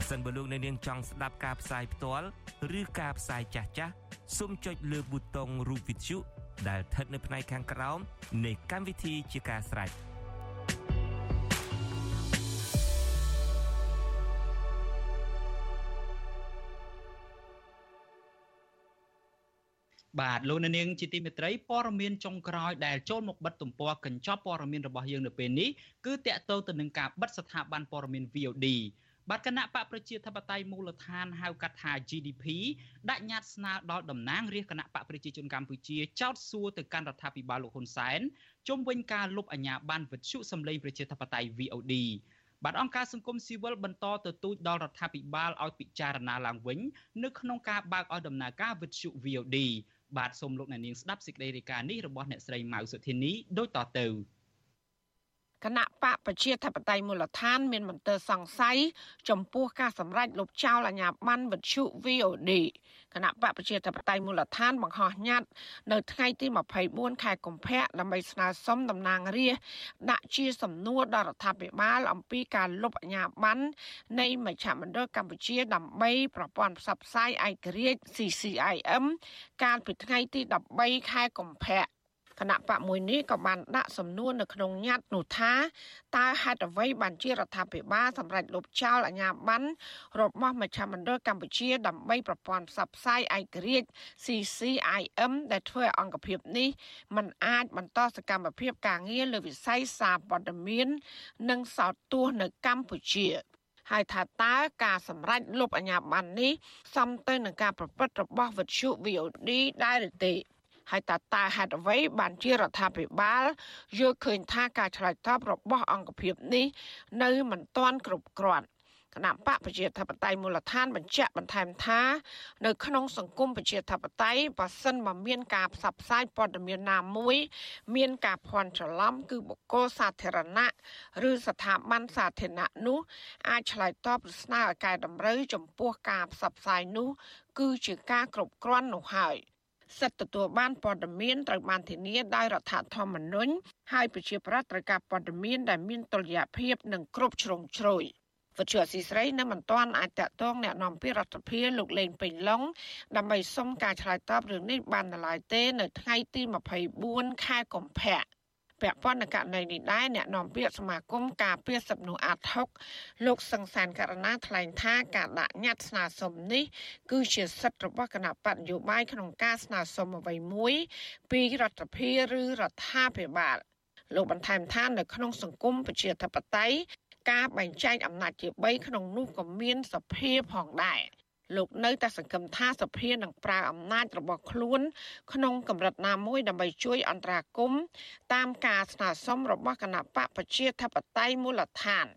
ប្រសិនបើលោកអ្នកនាងចង់ស្ដាប់ការផ្សាយផ្ទាល់ឬការផ្សាយចាស់ចាស់សូមចុចលើប៊ូតុងរូប Vithu ដែលស្ថិតនៅផ្នែកខាងក្រោមនៃកម្មវិធីជាការស្រេច។បាទលោកនាងជាទីមេត្រីព័ត៌មានចុងក្រោយដែលចូលមកបិទទំព័រកញ្ចប់ព័ត៌មានរបស់យើងនៅពេលនេះគឺតាក់ទងទៅនឹងការបិទស្ថាប័នព័ត៌មាន VOD បាទគណៈបកប្រជាធិបតេយ្យមូលដ្ឋានហៅកាត់ថា GDP ដាក់ញត្តិស្នើដល់តំណាងរាស្ត្រគណៈបកប្រជាជនកម្ពុជាចោទសួរទៅកាន់រដ្ឋាភិបាលលោកហ៊ុនសែនជុំវិញការលុបអាញាបានវិទ្យុសម្លេងប្រជាធិបតេយ្យ VOD បាទអង្គការសង្គមស៊ីវិលបន្តទទូចដល់រដ្ឋាភិបាលឲ្យពិចារណាឡើងវិញនៅក្នុងការបើកឲ្យដំណើរការវិទ្យុ VOD បាទសូមលោកអ្នកនាងស្ដាប់សេចក្តីរាយការណ៍នេះរបស់អ្នកស្រីម៉ៅសុធីនីដូចតទៅ គណៈបកប្រជាធិបតេយ្យមូលដ្ឋាន មានមន្ទិលសង្ស័យចំពោះការសម្រេចលុបចោលអាញាប័ណ្ណវិទ្យុ VOD គណៈបកប្រជាធិបតេយ្យមូលដ្ឋានបង្ហោះញត្តិនៅថ្ងៃទី24ខែកុម្ភៈដើម្បីស្នើសុំតំណាងរាស្ត្រដាក់ជាសំណួរដល់រដ្ឋាភិបាលអំពីការលុបអាញាប័ណ្ណនៃមជ្ឈមណ្ឌលកម្ពុជាដើម្បីប្រព័ន្ធផ្សព្វផ្សាយឯករាជ្យ CCIM កាលពីថ្ងៃទី13ខែកុម្ភៈ គណៈបកមួយនេះក៏បានដាក់សំណួរនៅក្នុងញត្តិនោះថាតើហេតុអ្វីបានជារដ្ឋាភិបាលសម្រេចលុបចោលអាជ្ញាប័ណ្ណរបស់មជ្ឈមណ្ឌលកម្ពុជាដើម្បីប្រព័ន្ធផ្សព្វផ្សាយឯករាជ្យ CCIM ដែលធ្វើឲ្យអង្គភាពនេះมันអាចបន្តសកម្មភាពការងារលើវិស័យសារព័ត៌មាន និងសោតទស្សន៍នៅកម្ពុជាហើយថាតើការសម្រេចលុបអាញាប័ណ្ណនេះសមទៅនឹងការប្រព្រឹត្តរបស់វិទ្យុ VOD ដែរឬទេ ហើយតើតើហេតុអ្វីបានជារដ្ឋាភិបាលយល់ឃើញថាការឆ្លើយតបរបស់អង្គភាពនេះនៅមិនទាន់គ្រប់គ្រាន់គណៈបកប្រជាធិបតេយ្យមូលដ្ឋានបញ្ជាក់បន្ថែមថានៅក្នុងសង្គមប្រជាធិបតេយ្យបើសិនមកមានការផ្សព្វផ្សាយព័ត៌មានណាមួយ មានការភ័ន្តច្រឡំគឺបុគ្គលសាធារណៈឬស្ថាប័នសាធារណៈនោះអាចឆ្លើយតបឬស្នើឲ្យកែតម្រូវចំពោះការផ្សព្វផ្សាយនោះ គឺជាការគ្រប់គ្រាន់នោះហើយ សិទ្ធិទទួលបានព័ត៌មានត្រូវបានធានាដោយរដ្ឋធម្មនុញ្ញហើយប្រជាប្រដ្ឋត្រូវការព័ត៌មានដែលមានតុល្យភាពនិងគ្រប់ជ្រុងជ្រោយវិទ្យុអស៊ីស្រីនៅមិនទាន់អាចតតងแนะនាំពាក្យរដ្ឋាភិបាលលោកលេងពេញឡុងដើម្បីសុំការឆ្លើយតបរឿងនេះបាននៅឡើយទេ នៅថ្ងៃទី24ខែកុម្ភៈ ពាក់ព័ន្ធនឹងករណីនេះដែរអ្នកនាំពាក្យសមាគមការពារសិទ្ធិមនុស្សអាត់ហុកលោកសង្សានករណាថ្លែងថាការដាក់ញត្តិស្នើសុំនេះគឺជាសិទ្ធិរបស់គណៈបកនយោបាយក្នុងការស្នើសុំអ្វីមួយពីរដ្ឋាភិបាលឬរដ្ឋាភិបាលលោកបន្ថែមថានៅក្នុងសង្គមប្រជាធិបតេយ្យការបែងចែកអំណាចជា3ក្នុងនោះក៏មានសភាផងដែរ លោកនៅតែសង្ឃឹមថាសភានឹងប្រើអំណាចរបស់ខ្លួន ក្នុងកម្រិតណាមួយដើម្បីជួយអន្តរាគមន៍តាមការស្នើសុំរបស់គណៈបកប្រជាធិបតេយ្យមូលដ្ឋាន។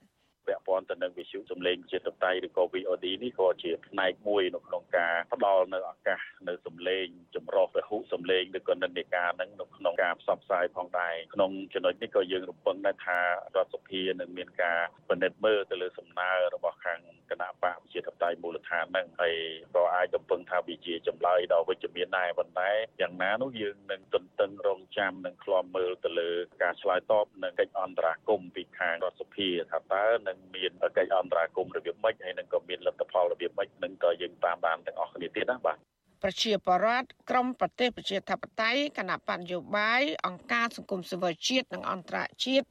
ពាក់ព័ន្ធទៅនឹងវិទ្យុសំឡេងជាតតៃឬក៏ VOD នេះក៏ជាផ្នែកមួយនៅក្នុងការផ្ដល់នៅឱកាសនៅសំឡេងចម្រុះពហុសំឡេងឬក៏និន្នាការហ្នឹងនៅក្នុងការផ្សព្វផ្សាយផងដែរក្នុងចំណុចនេះក៏យើងរំពឹងដែរថារដ្ឋសភានឹងមានការពិនិត្យមើលទៅលើសំណើរបស់ខាងគណៈបកជាតតៃមូលដ្ឋានហ្នឹងហើយក៏អាចរំពឹងថាវាជាចម្លើយដ៏វិជ្ជមានដែរប៉ុន្តែយ៉ាងណានោះយើងនឹងទន្ទឹងរង់ចាំនិងឃ្លាំមើលទៅលើការឆ្លើយតបនឹងកិច្ចអន្តរាគមន៍ពីខាងរដ្ឋសភាថាតើនឹងមានកិច្ចអន្តរាគមន៍របៀបម៉េចហើយនឹងក៏មានលទ្ធផលរបៀបម៉េចនឹងក៏យើងតាមដានទាំងអស់គ្នាទៀតណាបាទប្រជាបរតក្រមប្រទេសប្រជាធិបតេយ្យគណៈបញ្ញោបាយអង្គការសង្គមស៊ីវិលជាតិនិងអន្តរជាតិ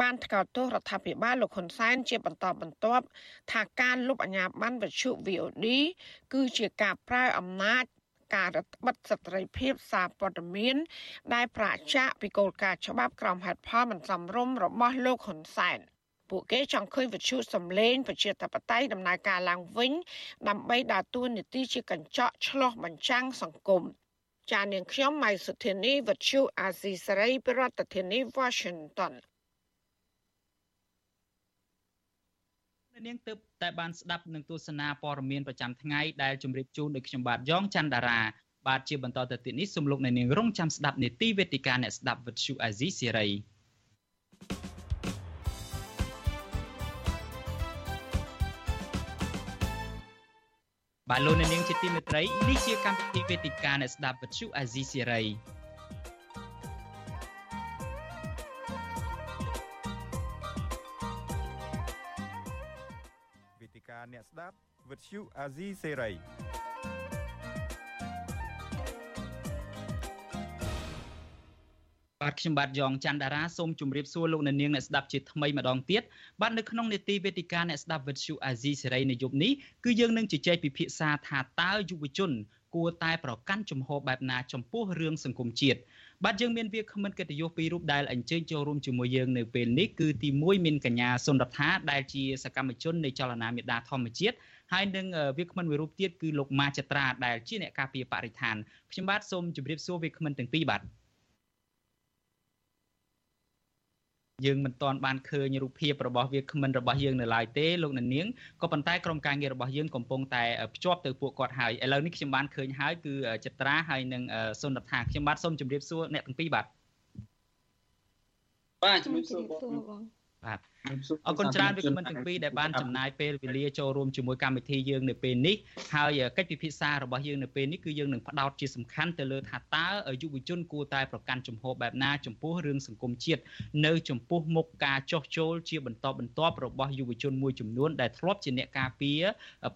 បានថ្កោលទោសរដ្ឋាភិបាលលោកហ៊ុនសែនជាបន្តបន្ទាប់ថាការលុបអាញាប័ណ្ណវិទ្យុ VOD គឺជាការប្រើអំណាចការរដ្ឋបិទសិទ្ធិភាពសារព័ត៌មាន ដែលប្រាចាកពីគោលការណ៍ច្បាប់ក្រមហេតុផលមិនសមរម្យរបស់លោកហ៊ុនសែន ពួកគេចង់ឃើញវិទ្យុសំឡេងប្រជាធិបតេយ្យដំណើរការឡើងវិញ ដើម្បីដើរតួនាទីជាកញ្ចក់ឆ្លុះបញ្ចាំងសង្គមចាននាងខ្ញុំម៉ៃសុធានីវិទ្យុអាស៊ីសេរីប្រធានាធិបតី Washington នាងទើបតែបានស្ដាប់នឹងទស្សនាព័ត៌មានប្រចាំថ្ងៃដែលជម្រាបជូនដោយខ្ញុំបាទយ៉ងច័ន្ទដារាបាទជាបន្តទៅទៀតនេះសូមលោកអ្នកនាងរងចាំស្ដាប់នេតិវេទិកាអ្នកស្ដាប់វិទ្យុអាស៊ីសេរី បាទលោកអ្នកនាងជាទីមេត្រីនេះជាកម្មវិធីវេទិកាអ្នកស្ដាប់វិទ្យុអាស៊ីសេរីវេទិកាអ្នកស្ដាប់វិទ្យុអាស៊ីសេរី បាទខ្ញុំបាទយ៉ងច័ន្ទដារាសូមជម្រាបសួរលោកអ្នកនាងអ្នកស្ដាប់ជាថ្មីម្ដងទៀតបាទនៅក្នុងនេតិវេទិកាអ្នកស្ដាប់វិទ្យុអាស៊ីសេរីនៅយប់នេះគឺយើងនឹងជជែកពិភាក្សាថាតើយុវជន គួរតែប្រកាន់ជំហរបែបណាចំពោះរឿងសង្គមជាតិបាទយើងមានវាគ្មិនកិត្តិយសពីររូបដែលអញ្ជើញចូលរួមជាមួយយើងនៅពេលនេះគឺទី1មានកញ្ញាសុនរដ្ឋាដែលជាសកម្មជននៃចលនាមេដាធម្មជាតិហើយនឹងវាគ្មិនមួយរូបទៀតគឺលោកម៉ាចត្រាដែលជាអ្នកការពារបរិស្ថានខ្ញុំបាទសូមជម្រាបសួរវាគ្មិនទាំងពីរបាទ យើងមិនទាន់បានឃើញរូបភាពរបស់វាគ្មិនរបស់យើងនៅឡើយទេលោកអ្នកនាងក៏ប៉ុន្តែក្រុមការងាររបស់យើងកំពុងតែភ្ជាប់ទៅពួកគាត់ហើយឥឡូវនេះខ្ញុំបានឃើញហើយគឺចត្រាហើយនឹងសុនរដ្ឋាខ្ញុំបាទសូមជម្រាបសួរអ្នកទាំងពីរបាទបាទជម្រាបសួរបង បាទអរគុណច្រើនវិក្កាមិនទាំងពីរដែលបានចំណាយពេលវេលាចូលរួមជាមួយកម្មវិធីយើងនៅពេលនេះហើយកិច្ចពិភាក្សារបស់យើងនៅពេលនេះគឺយើងនឹងផ្ដោតជាសំខាន់ទៅលើថាតើយុវជនគួរតែប្រកាន់ជំហរបែបណាចំពោះរឿងសង្គមជាតិនៅចំពោះមុខការចោះចូលជាបន្តបន្ទាប់របស់យុវជនមួយចំនួនដែលធ្លាប់ជាអ្នកការពារ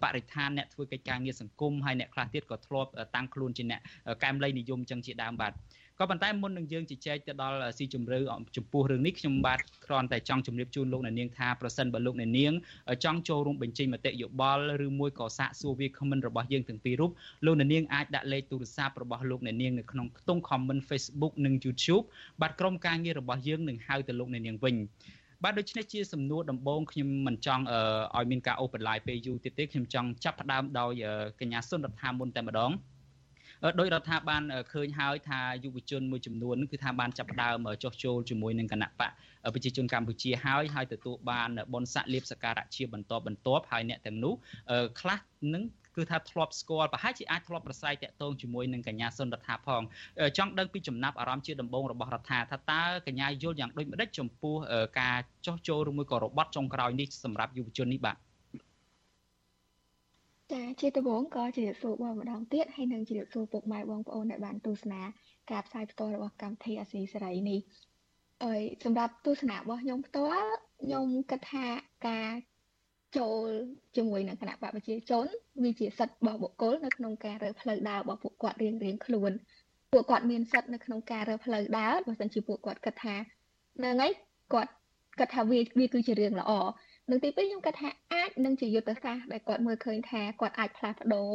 បរិស្ថានអ្នកធ្វើកិច្ចការងារសង្គមហើយអ្នកខ្លះទៀតក៏ធ្លាប់តាំងខ្លួនជាអ្នកកែមលៃនិយមចឹងជាដើមបាទ ក៏ប៉ុន្តែមុននឹងយើងជជែកទៅដល់ស៊ីជម្រៅចំពោះរឿងនេះខ្ញុំបាទគ្រាន់តែចង់ជម្រាបជូនលោកអ្នកនាងថាប្រសិនបើលោកអ្នកនាងចង់ចូលរួមបញ្ចេញមតិយោបល់ឬមួយក៏សាកសួរវាគ្មិនរបស់យើងទាំងពីររូបលោកអ្នកនាងអាចដាក់លេខទូរស័ព្ទរបស់លោកអ្នកនាងនៅក្នុងខ្ទង់ comment Facebook និង YouTube បាទក្រុមការងាររបស់យើងនឹងហៅទៅលោកអ្នកនាងវិញបាទដូច្នេះជាសំណួរដំបូងខ្ញុំមិនចង់ឲ្យមានការអូសបន្លាយពេលយូរទៀតទេខ្ញុំចង់ចាប់ផ្ដើមដោយកញ្ញាសុនរដ្ឋាមុនតែម្ដង ដោយរដ្ឋាភិបាលឃើញហើយថាយុវជនមួយចំនួនគឺថាបានចាប់ផ្ដើមចុះចូលជាមួយនឹងគណៈបកប្រជាជនកម្ពុជាហើយហើយទទួលបានបនស័កលៀបសការៈជាបន្តបន្ទាប់ហើយអ្នកទាំងនោះខ្លះនឹងគឺថាធ្លាប់ស្គាល់ប្រហែលជាអាចធ្លាប់ប្រស័យតាក់ទងជាមួយនឹងកញ្ញាសុនរដ្ឋាផងចង់ដឹងពីចំណាប់អារម្មណ៍ជាដំបូងរបស់រដ្ឋាថាតើកញ្ញាយល់យ៉ាងដូចម្ដេចចំពោះការចោះចូលឬមួយក៏របត់ចុងក្រោយនេះសម្រាប់យុវជននេះបាទ ចាជាដំបូងក៏ជម្រាបសួរបងម្ដងទៀតហើយនឹងជម្រាបសួរពុកម៉ែបងប្អូនដែលបានទស្សនាការផ្សាយផ្ទាល់របស់កម្មវិធីអាស៊ីសេរីនេះអើយសម្រាប់ទស្សនៈរបស់ខ្ញុំផ្ទាល់ខ្ញុំគិតថាការចូលជាមួយនឹងគណៈបកប្រជាជនវាជាសិទ្ធិរបស់បុគ្គលនៅក្នុងការរើផ្លូវដើររបស់ពួកគាត់រៀងរៀងខ្លួនពួកគាត់មានសិទ្ធិនៅក្នុងការរើផ្លូវដើរបើមិនជាពួកគាត់គិតថាហ្នឹងហើយគាត់គិតថាវាវាគឺជារឿងល្អ នឹងទី2ខ្ញុំគិតថាអាចនឹងជាយុទ្ធសាស្ត្រដែលគាត់មើលឃើញថាគាត់អាចផ្លាស់ប្ដូរ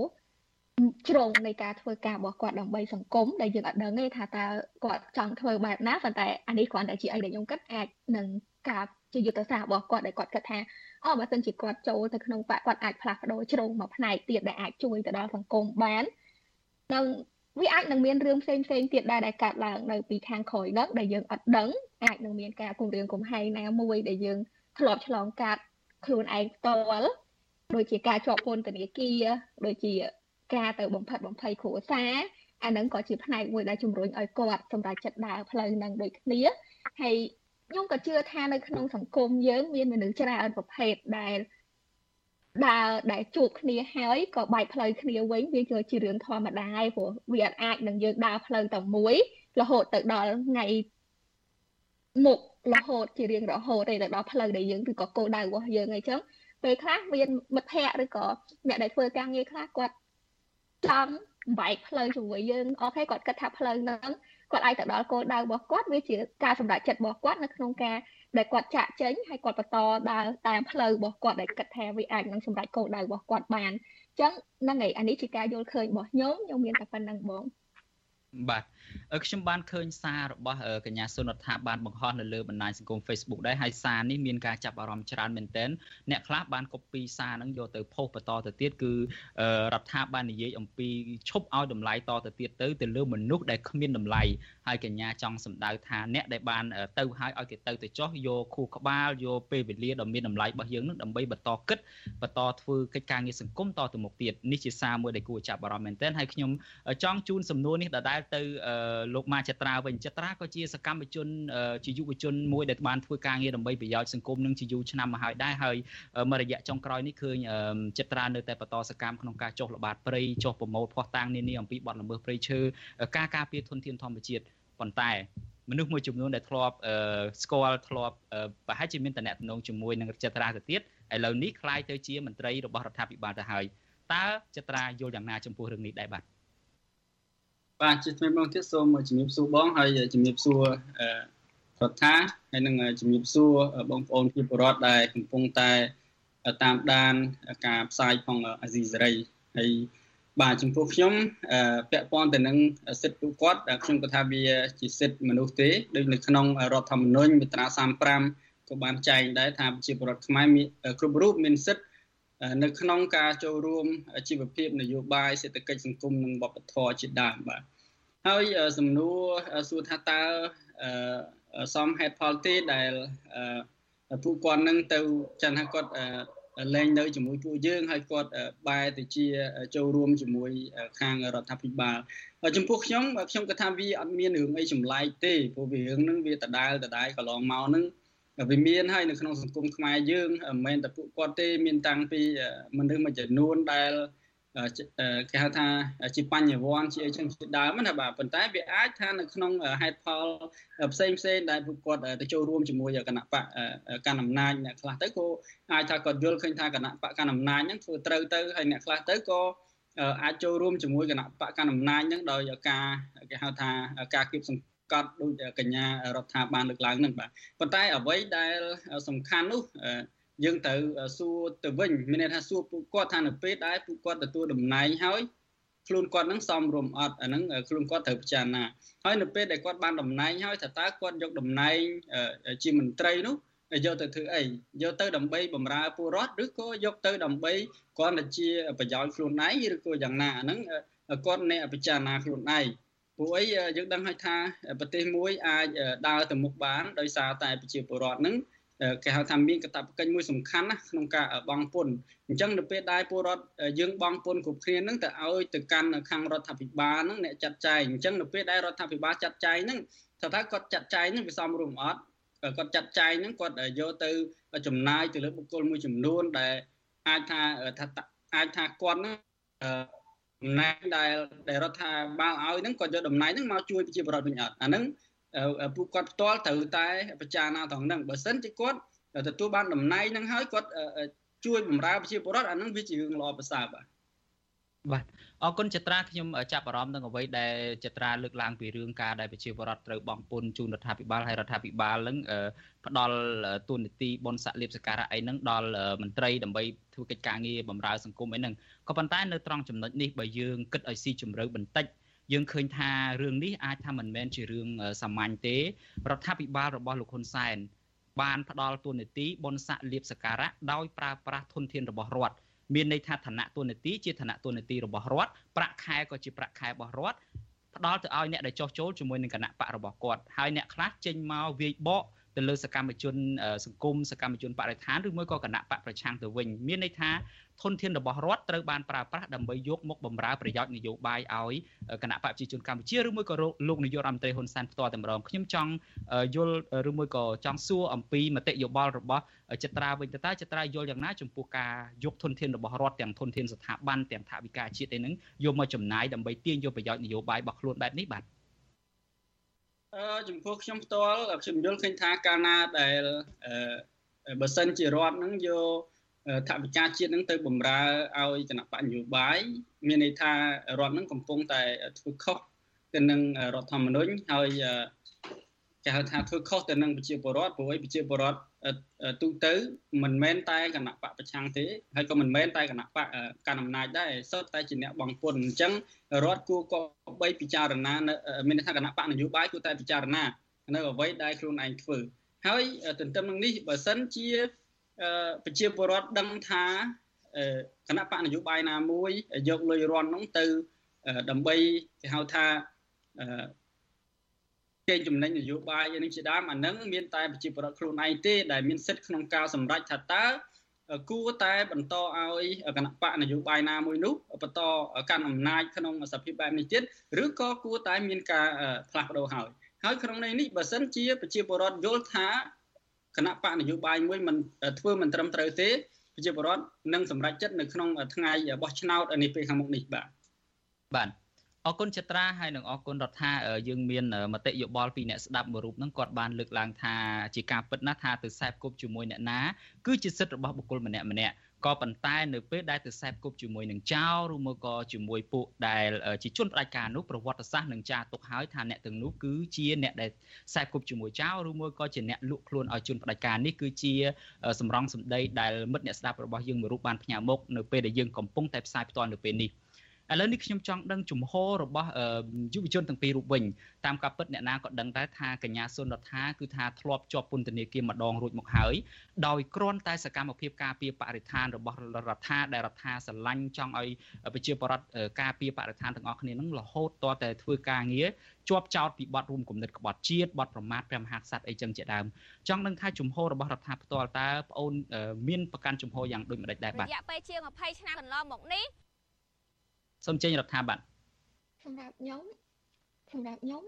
ជ្រុងនៃការធ្វើការរបស់គាត់ដើម្បីសង្គមដែលយើងអត់ដឹងទេថាតើគាត់ចង់ធ្វើបែបណាប៉ុន្តែអានេះគ្រាន់តែជាអីដែលខ្ញុំគិតអាចនឹងការជាយុទ្ធសាស្ត្ររបស់គាត់ដែលគាត់គិតថាអូបើសិនជាគាត់ចូលទៅក្នុងបកគាត់អាចផ្លាស់ប្ដូរជ្រុងមួយផ្នែកទៀតដែលអាចជួយទៅដល់សង្គមបាននឹងវាអាចនឹងមានរឿងផ្សេងផ្សេងទៀតដែរដែលកើតឡើងនៅពីខាងក្រោយហ្នឹងដែលយើងអត់ដឹងអាចនឹងមានការគម្រាមកំហែងណាមួយដែលយើង ធ្លាប់ឆ្លងកាត់ខ្លួនឯងផ្ទាល់ដូចជាការជាប់ពន្ធនាគារដូចជាការទៅបំផិតបំភ័យគ្រួសារអាហ្នឹងក៏ជាផ្នែកមួយដែលជំរុញឲ្យគាត់សម្រាប់ចិត្តដើរផ្លូវហ្នឹងដូចគ្នាហើយខ្ញុំក៏ជឿថានៅក្នុងសង្គមយើងមានមនុស្សច្រើនប្រភេទដែលដើរដែលជួបគ្នាហើយក៏បែកផ្លូវគ្នាវិញវាគឺជារឿងធម្មតាឯងព្រោះវាអាចនឹងយើងដើរផ្លូវតែមួយរហូតទៅដល់ថ្ងៃមុខ រហូតជារៀងរហូតទៅដល់ផ្លូវដែលយើងឬក៏គោលដៅរបស់យើងអីចឹងពេលខ្លះមានមិត្តភ័ក្តិឬក៏អ្នកដែលធ្វើការងារខ្លះគាត់ចង់បែកផ្លូវជាមួយយើងអូខេគាត់គិតថាផ្លូវហ្នឹងគាត់អាចទៅដល់គោលដៅរបស់គាត់វាជាការសម្រេចចិត្តរបស់គាត់នៅក្នុងការដែលគាត់ចាក់ចេញហើយគាត់បន្តដើរតាមផ្លូវរបស់គាត់ដែលគិតថាវាអាចនឹងសម្រេចគោលដៅរបស់គាត់បានអញ្ចឹងហ្នឹងហើយអានេះជាការយល់ឃើញរបស់ខ្ញុំខ្ញុំមានតែប៉ុណ្្នឹងបងបាទ ខ្ញុំបានឃើញសាររបស់កញ្ញាសុនរដ្ឋាបានបង្ហោះនៅលើបណ្ដាញសង្គម Facebook ដែរហើយសារនេះមានការចាប់អារម្មណ៍ច្រើនមែនទែនអ្នកខ្លះបានកូពីសារហ្នឹងយកទៅផុសបន្តទៅទៀតគឺរដ្ឋាបាននិយាយអំពីឈប់ឲ្យតម្លៃតទៅទៀតទៅទៅលើមនុស្សដែលគ្មានតម្លៃហើយកញ្ញាចង់សម្ដៅថាអ្នកដែលបានទៅហើយឲ្យគេទៅទៅចោះយកខួរក្បាលយកពេលវេលាដ៏មានតម្លៃរបស់យើងនឹងដើម្បីបន្តគិតបន្តធ្វើកិច្ចការងារសង្គមតទៅមុខទៀតនេះជាសារមួយដែលគួរចាប់អារម្មណ៍មែនទែនហើយខ្ញុំចង់ជូនសំណួរនេះដដែលទៅលោកម៉ាចត្រាវិញចត្រាក៏ជាសកម្មជនជាយុវជនមួយដែលបានធ្វើការងារដើម្បីប្រយោជន៍សង្គមនឹងជាយូរឆ្នាំមកហើយដែរហើយមួយរយៈចុងក្រោយនេះឃើញចត្រានៅតែបន្តសកម្មក្នុងការចុះល្បាតព្រៃចុះប្រមូលភ័ស្តុតាងនានាអំពីបទល្មើសព្រៃឈើការការពារធនធានធម្មជាតិប៉ុន្តែមនុស្សមួយចំនួនដែលធ្លាប់ស្គាល់ធ្លាប់ប្រហែលជាមានតំណែងជាមួយនឹងចត្រាទៅទៀតឥឡូវនេះคล้ายទៅជាមន្ត្រីរបស់រដ្ឋាភិបាលទៅហើយតើចត្រាយល់យ៉ាងណាចំពោះរឿងនេះដែរបាទ បាទជាថ្មីមកទៀតសូមជំរាបសួរបងហើយជំរាបសួររដ្ឋាហើយនឹងជំរាបសួរបងប្អូនជាពលរដ្ឋដែលកំពុងតែតាមដានការផ្សាយផងអាស៊ីសេរីហើយបាទចំពោះខ្ញុំពាក់ព័ន្ធទៅនឹងសិទ្ធិពួកគាត់ខ្ញុំក៏ថាវាជាសិទ្ធិមនុស្សទេដូចនៅក្នុងរដ្ឋធម្មនុញ្ញមាត្រា35ក៏បានចែងដែរថាប្រជាពលរដ្ឋខ្មែរគ្រប់រូបមានសិទ្ធិ នៅក្នុងការចូលរួមជីវភាពនយោបាយសេដ្ឋកិច្ចសង្គមនិងវប្បធម៌ជាដើមបាទហើយសំណួរសួរថាតើសមហេតុផលទេដែលពួកគាត់នឹងទៅចឹងថាគាត់លែងនៅជាមួយពួកយើងហើយគាត់បែរទៅជាចូលរួមជាមួយខាងរដ្ឋាភិបាលចំពោះខ្ញុំខ្ញុំក៏ថាវាអត់មានរឿងអីចម្លែកទេព្រោះវារឿងហ្នឹងវាដដែលដដែលកន្លងមកហ្នឹង វាមានហើយនៅក្នុងសង្គមខ្មែរយើងមិនមែនតែពួកគាត់ទេមានតាំងពីមនុស្សមួយចំនួនដែលគេហៅថាជាបញ្ញវន្តជាអីចឹងជាដើមណាបាទប៉ុន្តែវាអាចថានៅក្នុងហេតុផលផ្សេងផ្សេងដែលពួកគាត់ទៅចូលរួមជាមួយគណៈបកកណ្ដាលអំណាចអ្នកខ្លះទៅក៏អាចថាគាត់យល់ឃើញថាគណៈបកកណ្ដាលអំណាចហ្នឹងធ្វើត្រូវទៅហើយអ្នកខ្លះទៅក៏អាចចូលរួមជាមួយគណៈបកកណ្ដាលអំណាចហ្នឹងដោយការគេហៅថាការគៀបសង្ក ត់ដូចកញ្ញារដ្ឋាភិបាលលើកឡើងហ្នឹងបាទប៉ុន្តែអ្វីដែលសំខាន់នោះយើងត្រូវសួរទៅវិញមានន័យថាសួរពួកគាត់ថានៅពេលដែលពួកគាត់ទទួលតំណែងហើយខ្លួនគាត់នឹងសមរម្យអត់អាហ្នឹងខ្លួនគាត់ត្រូវពិចារណាហើយនៅពេលដែលគាត់បានតំណែងហើយថាតើគាត់យកតំណែងជាមន្ត្រីនោះយកទៅធ្វើអីយកទៅដើម្បីបម្រើពលរដ្ឋឬក៏យកទៅដើម្បីគាត់ទៅជាប្រយោជន៍ខ្លួនឯងឬក៏យ៉ាងណាអាហ្នឹងគាត់អ្នកពិចារណាខ្លួនឯង ព្រោះអីយើងដឹងហើយថាប្រទេសមួយអាចដើរទៅមុខបានដោយសារតែប្រជាពលរដ្ឋហ្នឹងគេហៅថាមានកាតព្វកិច្ចមួយសំខាន់ណាក្នុងការបង់ពន្ធអញ្ចឹងនៅពេលដែលពលរដ្ឋយើងបង់ពន្ធគ្រប់គ្នាហ្នឹងទៅឲ្យទៅកាន់ខាងរដ្ឋាភិបាលហ្នឹងអ្នកចាត់ចែងអញ្ចឹងនៅពេលដែលរដ្ឋាភិបាលចាត់ចែងហ្នឹងថាថាគាត់ចាត់ចែងហ្នឹងវាសមរម្យអត់គាត់ចាត់ចែងហ្នឹងគាត់យកទៅចំណាយទៅលើបុគ្គលមួយចំនួនដែលអាចថាថាអាចថាគាត់ហ្នឹង តំណែងដែលដែលរដ្ឋាភិបាលឲ្យហ្នឹងគាត់យកតំណែងហ្នឹងមកជួយប្រជាពលរដ្ឋវិញអត់អាហ្នឹងពួកគាត់ផ្ទាល់ត្រូវតែពិចារណាត្រង់ហ្នឹងបើសិនជាគាត់ទទួលបានតំណែងហ្នឹងហើយគាត់ជួយបម្រើប្រជាពលរដ្ឋអាហ្នឹងវាជារឿងល្អប្រសើរបាទបាទ អរគុណចត្រាខ្ញុំចាប់អារម្មណ៍នឹងអ្វីដែលចត្រាលើកឡើងពីរឿងការដែលប្រជាពលរដ្ឋត្រូវបង់ពន្ធជូនរដ្ឋាភិបាលហើយរដ្ឋាភិបាលនឹងផ្ដល់ទូននីតិបនស័កលៀបសការៈអីហ្នឹងដល់មន្ត្រីដើម្បីធ្វើកិច្ចការងារបម្រើសង្គមអីហ្នឹងក៏ប៉ុន្តែនៅត្រង់ចំណុចនេះបើយើងគិតឲ្យស៊ីជម្រៅបន្តិចយើងឃើញថារឿងនេះអាចថាមិនមែនជារឿងសាមញ្ញទេរដ្ឋាភិបាលរបស់លោកហ៊ុនសែនបានផ្ដល់ទូនាទីបនស័កលៀបសការៈដោយប្រើប្រាស់ធនធានរបស់រដ្ឋ មានន័យថាឋានៈទូនាទីជាឋានៈទូនាទីរបស់រដ្ឋប្រាក់ខែក៏ជាប្រាក់ខែរបស់រដ្ឋផ្ដល់ទៅឲ្យអ្នកដែលចោះចូលជាមួយនឹងគណៈបករបស់គាត់ហើយអ្នកខ្លះចេញមកវាយបកទៅលើសកម្មជនសង្គមសកម្មជនបរិស្ថានឬមួយក៏គណៈបកប្រឆាំងទៅវិញមានន័យថា ធនធានរបស់រដ្ឋត្រូវបានប្រើប្រាស់ដើម្បីយកមកបម្រើប្រយោជន៍នយោបាយឲ្យគណៈបកប្រជាជនកម្ពុជាឬមួយក៏លោកនាយករដ្ឋមន្ត្រីហ៊ុនសែនផ្ទាល់តែម្ដងខ្ញុំចង់យល់ឬមួយក៏ចង់សួរអំពីមតិយោបល់របស់ចត្រាវិញទៅតើចត្រាយល់យ៉ាងណាចំពោះការយកធនធានរបស់រដ្ឋទាំងធនធានស្ថាប័នទាំងថវិកាជាតិឯហ្នឹងយកមកចំណាយដើម្បីទាញយកប្រយោជន៍នយោបាយរបស់ខ្លួនបែបនេះបាទអឺចំពោះខ្ញុំផ្ទាល់ខ្ញុំយល់ឃើញថាកាលណាដែលបើសិនជារដ្ឋហ្នឹងយក ថវិកាជាតិនឹងទៅបំរើឲ្យគណៈបកនយោបាយមានន័យថារដ្ឋនឹងកំពុងតែធ្វើខុសទៅនឹងរដ្ឋធម្មនុញ្ញហើយគេហៅថាធ្វើខុសទៅនឹងប្រជាពលរដ្ឋព្រោះឯប្រជាពលរដ្ឋទូទៅមិនមែនតែគណៈបកប្រឆាំងទេហើយក៏មិនមែនតែគណៈបកកាន់អំណាចដែរសុទ្ធតែជាអ្នកបងពុនអញ្ចឹងរដ្ឋគួរក៏បីពិចារណាមានថាគណៈបកនយោបាយគួរតែពិចារណានៅអ្វីដែលខ្លួនឯងធ្វើហើយទន្ទឹមនឹងនេះបើសិនជា ប្រជាពលរដ្ឋដឹងថាគណៈបកនយោបាយណាមួយយកលុយរន់នោះទៅដើម្បីគេហៅថាកេងចំណេញនយោបាយនេះជាដើមអានឹងមានតែប្រជាពលរដ្ឋខ្លួនឯងទេដែលមានសិទ្ធិក្នុងការសម្រេចថាតើគួរតែបន្តឲ្យគណៈបកនយោបាយណាមួយនោះបន្តកាន់អំណាចក្នុងសភាពបែបនេះទៀតឬក៏គួរតែមានការផ្លាស់ប្ដូរហើយហើយក្នុងន័យនេះបើសិនជាប្រជាពលរដ្ឋយល់ថា គណៈបកនយោបាយមួយមិនធ្វើមិនត្រឹមត្រូវទេប្រជាពលរដ្ឋនឹងសម្រេចចិត្តនៅក្នុងថ្ងៃបោះឆ្នោតនេះពេលខាងមុខនេះបាទបាទអរគុណចត្រាហើយនឹងអរគុណរដ្ឋាយើងមានមតិយោបល់ពីអ្នកស្ដាប់មួយរូបហ្នឹងគាត់បានលើកឡើងថាជាការពិតណាស់ថាទៅខ្សែគប់ជាមួយអ្នកណាគឺជាសិទ្ធិរបស់បុគ្គលម្នាក់ម្នាក់ ក៏ប៉ុន្តែនៅពេលដែលទៅខ្សែគប់ជាមួយនឹងចៅឬមកក៏ជាមួយពួកដែលជាជនផ្ដាច់ការនោះប្រវត្តិសាស្ត្រនឹងចារទុកហើយថាអ្នកទាំងនោះគឺជាអ្នកដែលខ្សែគប់ជាមួយចៅឬមួយក៏ជាអ្នកលក់ខ្លួនឲ្យជនផ្ដាច់ការនេះគឺជាសម្រងសម្ដីដែលមិត្តអ្នកស្ដាប់របស់យើងមួយរូបបានផ្ញើមកនៅពេលដែលយើងកំពុងតែផ្សាយផ្ទាល់នៅពេលនេះ ឥឡូវនេះខ្ញុំចង់ដឹងជំហររបស់យុវជនទាំងពីររូបវិញតាមការពិតអ្នកណាក៏ដឹងដែរថាកញ្ញាសុនរដ្ឋាគឺថាធ្លាប់ជាប់ពន្ធនាគារម្ដងរួចមកហើយដោយគ្រាន់តែសកម្មភាពការពារបរិស្ថានរបស់រដ្ឋាដែលរដ្ឋាស្រឡាញ់ចង់ឲ្យប្រជាពលរដ្ឋការពារបរិស្ថានទាំងអស់គ្នានឹងរហូតតតែធ្វើការងារជាប់ចោតពីបទរួមគំនិតក្បត់ជាតិបទប្រមាថព្រះមហាក្សត្រអីចឹងជាដើមចង់នឹងថាជំហររបស់រដ្ឋាផ្ទាល់តើបងអូនមានប្រកាន់ជំហរយ៉ាងដូចម្ដេចដែរបាទរយៈពេលជាង20ឆ្នាំកន្លងមកនេះ សូមចេញរដ្ឋាភិបាលសម្រាប់ខ្ញុំសម្រាប់ខ្ញុំ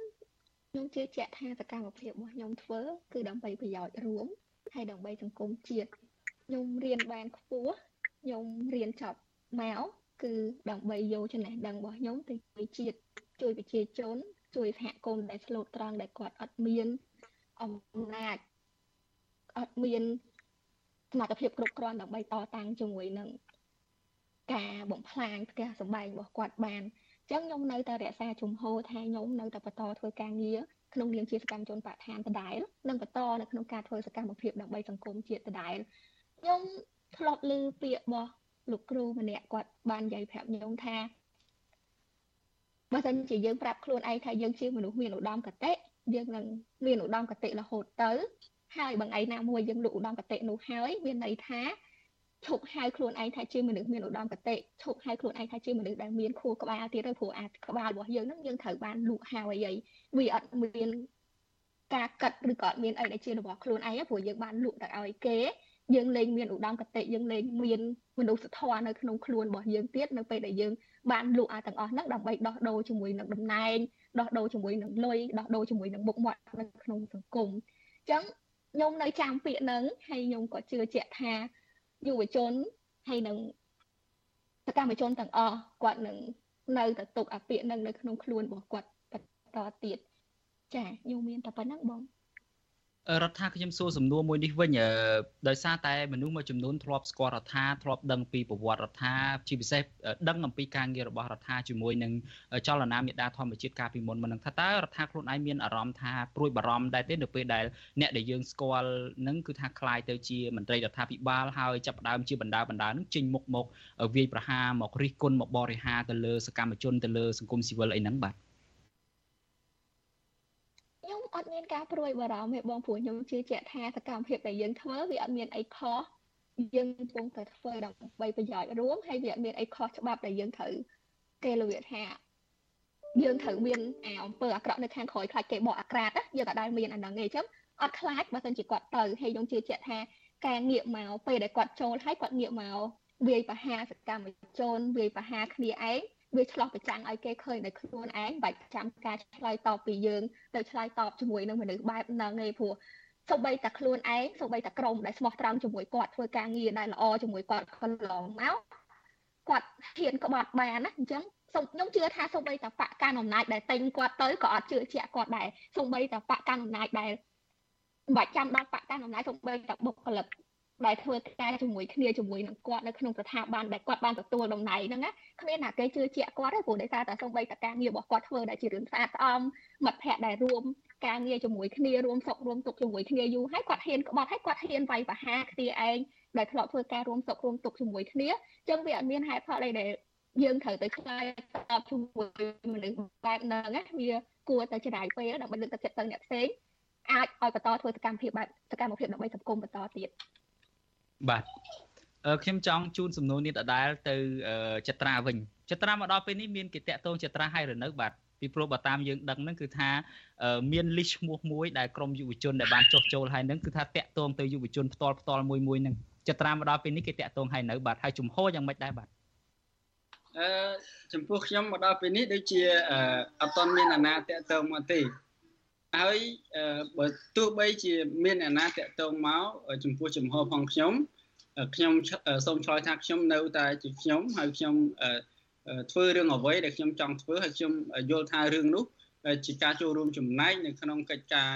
ខ្ញុំជឿជាក់ថាសកម្មភាពរបស់ខ្ញុំធ្វើគឺដើម្បីប្រយោជន៍រួមហើយដើម្បីសង្គមជាតិខ្ញុំរៀនបានខ្ពស់ខ្ញុំរៀនចប់មកគឺដើម្បីយកចំណេះដឹងរបស់ខ្ញុំទៅជួយជាតិជួយប្រជាជន ជួយសហគមន៍ដែលស្លូតត្រង់ដែលគាត់អត់មានអំណាចអត់មានសមត្ថភាពគ្រប់គ្រាន់ដើម្បីតតាំងជាមួយនឹង ការបំផ្លាញផ្ទះសម្បែងរបស់គាត់បានអញ្ចឹងខ្ញុំនៅតែរក្សាជំហរថាខ្ញុំនៅតែបន្តធ្វើការងារក្នុងនាមជាសកម្មជនបរិស្ថានដដែលនិងបន្តនៅក្នុងការធ្វើសកម្មភាពដើម្បីសង្គមជាតិដដែលខ្ញុំធ្លាប់ឮពាក្យរបស់លោកគ្រូម្នាក់គាត់បាននិយាយប្រាប់ខ្ញុំថាបើសិនជាយើងប្រាប់ខ្លួនឯងថាយើងជាមនុស្សមានឧត្តមគតិយើងនឹងមានឧត្តមគតិរហូតទៅហើយបើថ្ងៃណាមួយយើងលុឧត្តមគតិនោះហើយមានន័យថា ឈប់ហៅខ្លួនឯងថាជាមនុស្សមានឧត្តមគតិឈប់ហៅខ្លួនឯងថាជាមនុស្សដែលមានខួរក្បាលទៀតទៅព្រោះអាក្បាលរបស់យើងហ្នឹងយើងត្រូវបានលក់ហៅអីវាអត់មានការកាត់ឬក៏អត់មានអីដែលជារបស់ខ្លួនឯងព្រោះយើងបានលក់ទៅឲ្យគេយើងលែងមានឧត្តមគតិយើងលែងមានមនុស្សធម៌នៅក្នុងខ្លួនរបស់យើងទៀតនៅពេលដែលយើងបានលក់អាទាំងអស់ហ្នឹងដើម្បីដោះដូរជាមួយនឹងតំណែងដោះដូរជាមួយនឹងលុយដោះដូរជាមួយនឹងមុខមាត់នៅក្នុងសង្គមអញ្ចឹងខ្ញុំនៅចាំពាក្យហ្នឹងហើយខ្ញុំក៏ជឿជាក់ថា យុវជនហើយនឹងសកម្មជនទាំងអស់គាត់នឹងនៅតែទុកអាពាកនឹងនៅក្នុងខ្លួនរបស់គាត់បន្តទៀតចាខ្ញុំមានតែប៉ុណ្្នឹងបង រដ្ឋាខ្ញុំសួរសំណួរមួយនេះវិញដោយសារតែមនុស្សមួយចំនួនធ្លាប់ស្គាល់រដ្ឋាធ្លាប់ដឹងពីប្រវត្តិរដ្ឋាជាពិសេសដឹងអំពីការងាររបស់រដ្ឋាជាមួយនឹងចលនាមេដាធម្មជាតិកាលពីមុនមិននឹងថាតើរដ្ឋាខ្លួនឯងមានអារម្មណ៍ថាព្រួយបារម្ភដែរទេនៅពេលដែលអ្នកដែលយើងស្គាល់នឹងគឺថាคล้ายទៅជាមន្ត្រីរដ្ឋាភិបាលហើយចាប់ផ្ដើមជាបណ្ដាបណ្ដានឹងចេញមុខមកវាយប្រហារមករិះគន់មកបរិហាទៅលើសកម្មជនទៅលើសង្គមស៊ីវិលអីហ្នឹងបាទ អត់មានការព្រួយបារម្ភទេបងព្រោះខ្ញុំជឿជាក់ថាសកម្មភាពដែលយើងធ្វើវាអត់មានអីខុសយើងកំពុងតែធ្វើដើម្បីប្រយោជន៍រួមហើយវាអត់មានអីខុសច្បាប់ដែលយើងត្រូវគេលវាថាយើងត្រូវមានអាអំពើអាក្រក់នៅខាងក្រោយខ្លាចគេបកអាក្រាតយើងក៏ដែលមានអាហ្នឹងឯងចឹងអត់ខ្លាចបើសិនជាគាត់ទៅហើយខ្ញុំជឿជាក់ថាការងាកមកពេលដែលគាត់ចូលហើយគាត់ងាកមកវាយប្រហារសកម្មជនវាយប្រហារគ្នាឯង វាឆ្លោះប្រចាំងឲ្យគេឃើញតែខ្លួនឯងបាច់ចាំការឆ្លើយតបពីយើងទៅឆ្លើយតបជាមួយនឹងមនុស្សបែបហ្នឹងឯងព្រោះសូម្បីតែខ្លួនឯងសូម្បីតែក្រុមដែលស្មោះត្រង់ជាមួយគាត់ធ្វើការងារដែលល្អជាមួយគាត់កន្លងមកគាត់ហ៊ានក្បត់បានណាអញ្ចឹងសូមខ្ញុំជឿថាសូម្បីតែបកកាន់អំណាចដែលតែងគាត់ទៅក៏អត់ជឿជាក់គាត់ដែរសូម្បីតែបកកាន់អំណាចដែលមិនបាច់ចាំដល់បកកាន់អំណាចសូម្បីតែបុគ្គលិក ដែលធ្វើការជាមួយគ្នាជាមួយនឹងគាត់នៅក្នុងស្ថាប័នដែលគាត់បានទទួលតំណែងហ្នឹងណាគ្មានណាគេជឿជាក់គាត់ទេព្រោះដោយសារតែសូម្បីតែការងាររបស់គាត់ធ្វើដែលជារឿងស្អាតស្អំមិត្តភ័ក្តិដែលរួមការងារជាមួយគ្នារួមសុខរួមទុក្ខជាមួយគ្នាយូរហើយគាត់ហ៊ានក្បត់ហើយគាត់ហ៊ានវាយប្រហារគ្នាឯងដែលធ្លាប់ធ្វើការរួមសុខរួមទុក្ខជាមួយគ្នាអញ្ចឹងវាអត់មានហេតុផលអីដែលយើងត្រូវទៅឆ្លើយតបជាមួយមនុស្សបែបហ្នឹងណាវាគួរតែច្រាយពេលដើម្បីលើកទឹកចិត្តទៅអ្នកផ្សេងអាចឲ្យបន្តធ្វើសកម្មភាពបែបសកម្មភាពដើម្បីសង្គមបន្តទៀត បាទខ្ញុំចង់ជូនសំណួរនេះដដែលទៅចត្រាវិញចត្រាមកដល់ពេលនេះមានគេតាក់ទងចត្រាហើយឬនៅបាទពីព្រោះបើតាមយើងដឹងហ្នឹងគឺថាមានលិសឈ្មោះមួយដែលក្រមយុវជនដែលបានចុះចូលហើយហ្នឹងគឺថាតាក់ទងទៅយុវជនផ្ទាល់ផ្ទាល់មួយមួយហ្នឹងចត្រាមកដល់ពេលនេះគេតាក់ទងហើយនៅបាទហើយជំហរយ៉ាងម៉េចដែរបាទអឺចំពោះខ្ញុំមកដល់ពេលនេះដូចជាអត់ទាន់មានអាណាតាក់ទងមកទេ ហើយបើទោះបីជាមានអាណាតាក់ទងមកចំពោះចំហផងខ្ញុំខ្ញុំសូមឆ្លើយថាខ្ញុំនៅតែជាខ្ញុំហើយខ្ញុំធ្វើរឿងអ្វីដែលខ្ញុំចង់ធ្វើហើយខ្ញុំយល់ថារឿងនោះជាការចូលរួមចំណែកនៅក្នុងកិច្ចការ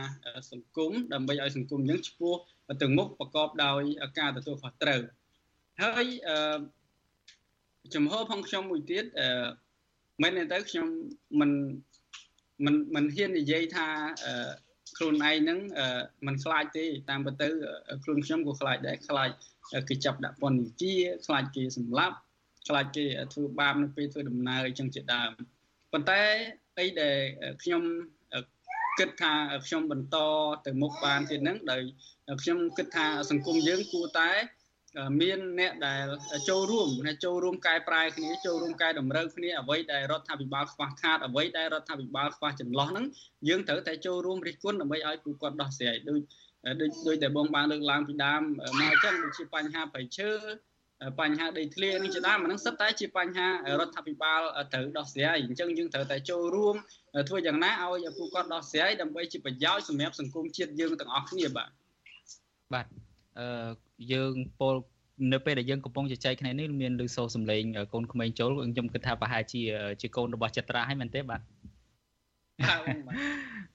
សង្គមដើម្បីឲ្យសង្គមយើងឆ្ពោះទៅមុខប្រកបដោយការទទួលខុសត្រូវហើយចំហផងខ្ញុំមួយទៀតមែនទេទៅខ្ញុំមិន មិនមិនហ៊ាននិយាយថាខ្លួនឯងហ្នឹងមិនខ្លាចទេតាមពិតទៅខ្លួនខ្ញុំក៏ខ្លាចដែរខ្លាចគេចាប់ដាក់ពន្ធនាគារខ្លាចគេសម្លាប់ខ្លាចគេធ្វើបាបនៅពេលធ្វើដំណើរអញ្ចឹងជាដើមប៉ុន្តែអីដែលខ្ញុំគិតថាខ្ញុំបន្តទៅមុខបានទៀតហ្នឹងដោយខ្ញុំគិតថាសង្គមយើងគួរតែ មានអ្នកដែលចូលរួមអ្នកចូលរួមកែប្រែគ្នាចូលរួមកែតម្រូវគ្នាអ្វីដែលរដ្ឋាភិបាលខ្វះខាតអ្វីដែលរដ្ឋាភិបាលខ្វះចន្លោះហ្នឹងយើងត្រូវតែចូលរួមរិះគន់ដើម្បីឲ្យពួកគាត់ដោះស្រាយដូចដូចដូចតែបងបានលើកឡើងពីដើមមកអញ្ចឹងដូចជាបញ្ហាប្រៃឈើបញ្ហាដីធ្លីនេះជាដើមអានឹងសិតតែជាបញ្ហារដ្ឋាភិបាលត្រូវដោះស្រាយអញ្ចឹងយើងត្រូវតែចូលរួមធ្វើយ៉ាងណាឲ្យពួកគាត់ដោះស្រាយដើម្បីជាប្រយោជន៍សម្រាប់សង្គមជាតិយើងទាំងអស់គ្នាបាទបាទអឺ យើងពលនៅពេលដែលយើងកំពុងជជែកគ្នានេះមានលឺសូរសំឡេងកូនក្មេងចូលខ្ញុំគិតថាប្រហែលជាជាកូនរបស់ចត្រាហើយមែនទេបាទ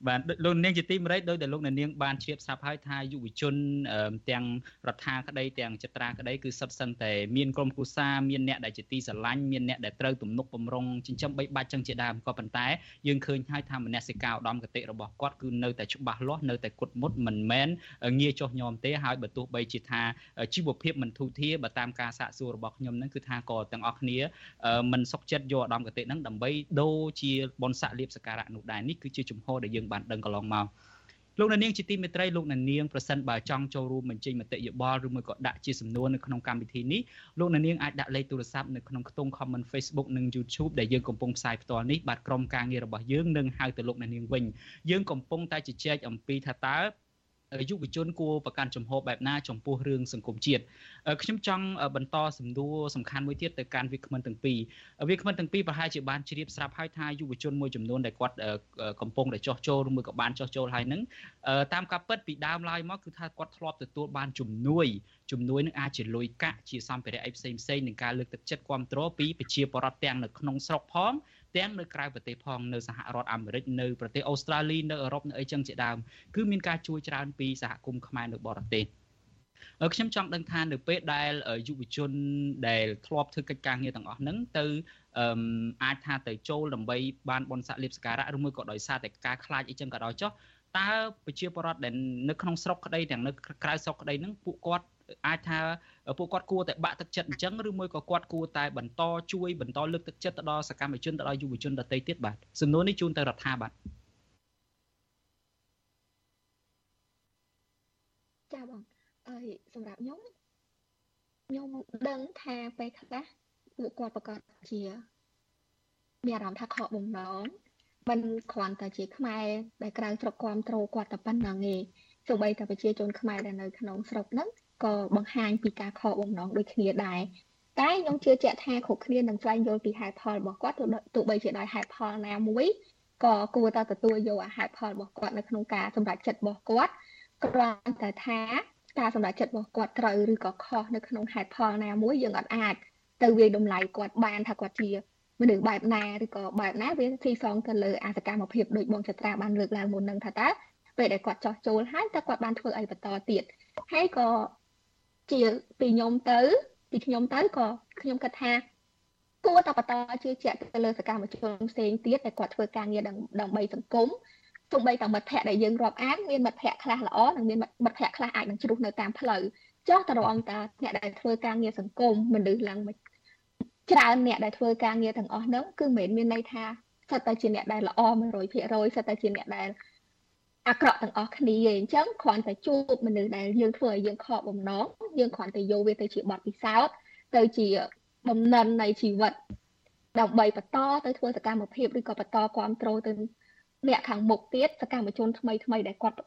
បាទលោកនាងជាទីមេរេចដោយដែលលោកនាងបានជ្រាបស្រាប់ហើយថាយុវជនទាំងរដ្ឋាក្តីទាំងចត្រាក្តីគឺសុទ្ធសឹងតែមានក្រុមគ្រួសារមានអ្នកដែលជាទីស្រឡាញ់មានអ្នកដែលត្រូវទំនុកបំរុងចិញ្ចឹមបីបាច់ចឹងជាដើមក៏ប៉ុន្តែយើងឃើញហើយថាមនសិការឧត្តមគតិរបស់គាត់គឺនៅតែច្បាស់លាស់នៅតែគុតមុតមិនមែនងាយចុះញោមទេហើយបើទោះបីជាថាជីវភាពមិនធូរធារបើតាមការសាកសួររបស់ខ្ញុំហ្នឹងគឺថាក៏ទាំងអស់គ្នាមិនសុខចិត្តយកឧត្តមគតិហ្នឹងដើម្បីដូរជាបនស័កលៀបសការៈនោះដែរនេះគឺជាជំហរដែលយើងបានដឹងកន្លងមកលោកនាងជាទីមេត្រីលោកនាងប្រសិនបើចង់ចូលរួមបញ្ចេញមតិយោបល់ឬមួយក៏ដាក់ជាសំណួរនៅក្នុងកម្មវិធីនេះលោកនាងអាចដាក់លេខទូរស័ព្ទនៅក្នុងខ្ទង់ comment Facebook និង YouTube ដែលយើងកំពុងផ្សាយផ្ទាល់នេះបាទក្រុមការងាររបស់យើងនឹងហៅទៅលោកនាងវិញយើងកំពុងតែជជែកអំពីថាតើ យុវជនគួរប្រកាន់ចំហបែបណាចំពោះរឿងសង្គមជាតិខ្ញុំចង់បន្តសំណួរសំខាន់មួយទៀតទៅកាន់វាគ្មិនទាំងពីរវាគ្មិនទាំងពីរប្រហែលជាបានជ្រាបស្រាប់ហើយថាយុវជនមួយចំនួនដែលគាត់កំពុងតែចោះចូលឬមួយក៏បានចោះចូលហើយនឹងតាមការពិតពីដើមឡើយមកគឺថាគាត់ធ្លាប់ទទួលបានជំនួយជំនួយនឹងអាចជាលុយកាក់ជាសម្ភារៈអីផ្សេងផ្សេងនឹងការលើកទឹកចិត្តគ្រប់គ្រងពីប្រជាពលរដ្ឋទាំងនៅក្នុងស្រុកផង ទាំងនៅក្រៅប្រទេសផងនៅសហរដ្ឋអាមេរិកនៅប្រទេសអូស្ត្រាលីនៅអឺរ៉ុបនៅអីចឹងជាដើមគឺមានការជួយច្រើនពីសហគមន៍ខ្មែរនៅបរទេសខ្ញុំចង់ដឹងថានៅពេលដែលយុវជនដែលធ្លាប់ធ្វើកិច្ចការងារទាំងអស់ហ្នឹងទៅអឺអាចថាទៅចូលដើម្បីបានបនស័កលៀបសការៈឬមួយក៏ដោយសារតែការខ្លាចអីចឹងក៏ដោយចុះតើប្រជាពលរដ្ឋដែលនៅក្នុងស្រុកក្តីទាំងនៅក្រៅស្រុកក្តីហ្នឹងពួកគាត់ អាចថាពួកគាត់គួរតែបាក់ទឹកចិត្តអញ្ចឹងឬមួយក៏គាត់គួរតែបន្តជួយបន្តលើកទឹកចិត្តទៅដល់សកម្មជនទៅដល់យុវជនដទៃទៀតបាទសំណួរនេះជូនទៅរដ្ឋាភិបាលបាទចាបងអើយសម្រាប់ខ្ញុំខ្ញុំដឹងថាពេលខ្លះពួកគាត់ប្រកាសជាមានអារម្មណ៍ថាខកបំណងមិនគ្រាន់តែជាខ្មែរដែលក្រៅស្រុកគ្រប់ត្រូលគាត់តែប៉ុណ្្នឹងទេទោះបីតែប្រជាជនខ្មែរដែលនៅក្នុងស្រុកហ្នឹង ក៏បង្ហាញពីការខកបំណងដូចគ្នាដែរតែខ្ញុំជឿជាក់ថាគ្រប់គ្នានឹងស្វែងយល់ពីហេតុផលរបស់គាត់ទោះបីជាដោយហេតុផលណាមួយក៏គួរតែទទួលយកអាហេតុផលរបស់គាត់នៅក្នុងការសម្រេចចិត្តរបស់គាត់គ្រាន់តែថាការសម្រេចចិត្តរបស់គាត់ត្រូវឬក៏ខុសនៅក្នុងហេតុផលណាមួយយើងអត់អាចទៅវាយតម្លៃគាត់បានថាគាត់ជាមនុស្សបែបណាឬក៏បែបណាវាទីសងទៅលើអាសកម្មភាពដូចបងចត្រាបានលើកឡើងមុននឹងថាតើពេលដែលគាត់ចោះចូលហើយតើគាត់បានធ្វើអីបន្តទៀតហើយក៏ ជាពីខ្ញុំទៅ ពីខ្ញុំទៅក៏ខ្ញុំគិតថាគួរតែបន្តជឿជាក់ទៅលើសកម្មជនផ្សេងទៀតដែលគាត់ធ្វើការងារដើម្បីសង្គមទោះបីតែមិត្តភ័ក្តិដែលយើងរាប់អានមានមិត្តភ័ក្តិខ្លះល្អនិងមានមិត្តភ័ក្តិខ្លះអាចនឹងជ្រុះនៅតាមផ្លូវចុះតរងតាអ្នកដែលធ្វើការងារសង្គមមនុស្សឡើងច្រើនអ្នកដែលធ្វើការងារទាំងអស់ហ្នឹងគឺមិនមែនមានន័យថាសិតតែជាអ្នកដែលល្អ100%សិតតែជាអ្នកដែល អាក្រក់ទាំងអស់គ្នាឯងអញ្ចឹងគ្រាន់តែជួបមនុស្សដែលយើងធ្វើឲ្យយើងខកបំណងយើងគ្រាន់តែយកវាទៅជាបទពិសោធន៍ទៅជាបំណិននៃជីវិតដើម្បីបន្តទៅធ្វើសកម្មភាពឬក៏បន្តគ្រប់គ្រងទៅអ្នកខាងមុខទៀតសកម្មជនថ្មីថ្មីដែលគាត់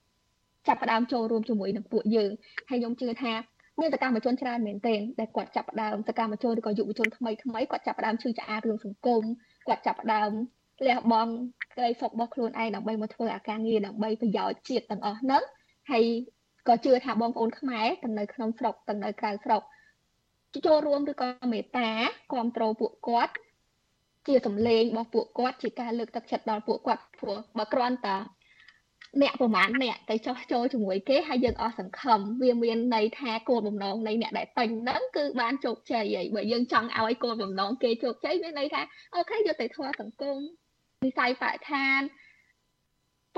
ចាប់ផ្ដើមចូលរួមជាមួយនឹងពួកយើងហើយខ្ញុំជឿថាមានសកម្មជនច្រើនមែនទែនដែលគាត់ចាប់ផ្ដើមសកម្មជនឬក៏យុវជនថ្មីថ្មីគាត់ចាប់ផ្ដើមឈឺឆ្អាលរឿងសង្គមគាត់ចាប់ផ្ដើម លះបង់ក្តីសុខរបស់ខ្លួនឯងដើម្បីមកធ្វើអាការងារដើម្បីប្រយោជន៍ជាតិទាំងអស់ហ្នឹងហើយក៏ជឿថាបងប្អូនខ្មែរទាំងនៅក្នុងស្រុកទាំងនៅក្រៅស្រុកចូលរួមឬក៏មេត្តាគ្រប់គ្រងពួកគាត់ជាសម្លេងរបស់ពួកគាត់ជាការលើកទឹកចិត្តដល់ពួកគាត់ព្រោះបើគ្រាន់តែអ្នកប្រហែលអ្នកទៅចោះចូលជាមួយគេហើយយើងអស់សង្ឃឹមវាមានន័យថាគោលបំណងនៃអ្នកដែលតែងហ្នឹងគឺបានជោគជ័យហើយបើយើងចង់ឲ្យគោលបំណងគេជោគជ័យមានន័យថាអូខេយកទៅធ្វើសង្គម វិស័យបរិស្ថាន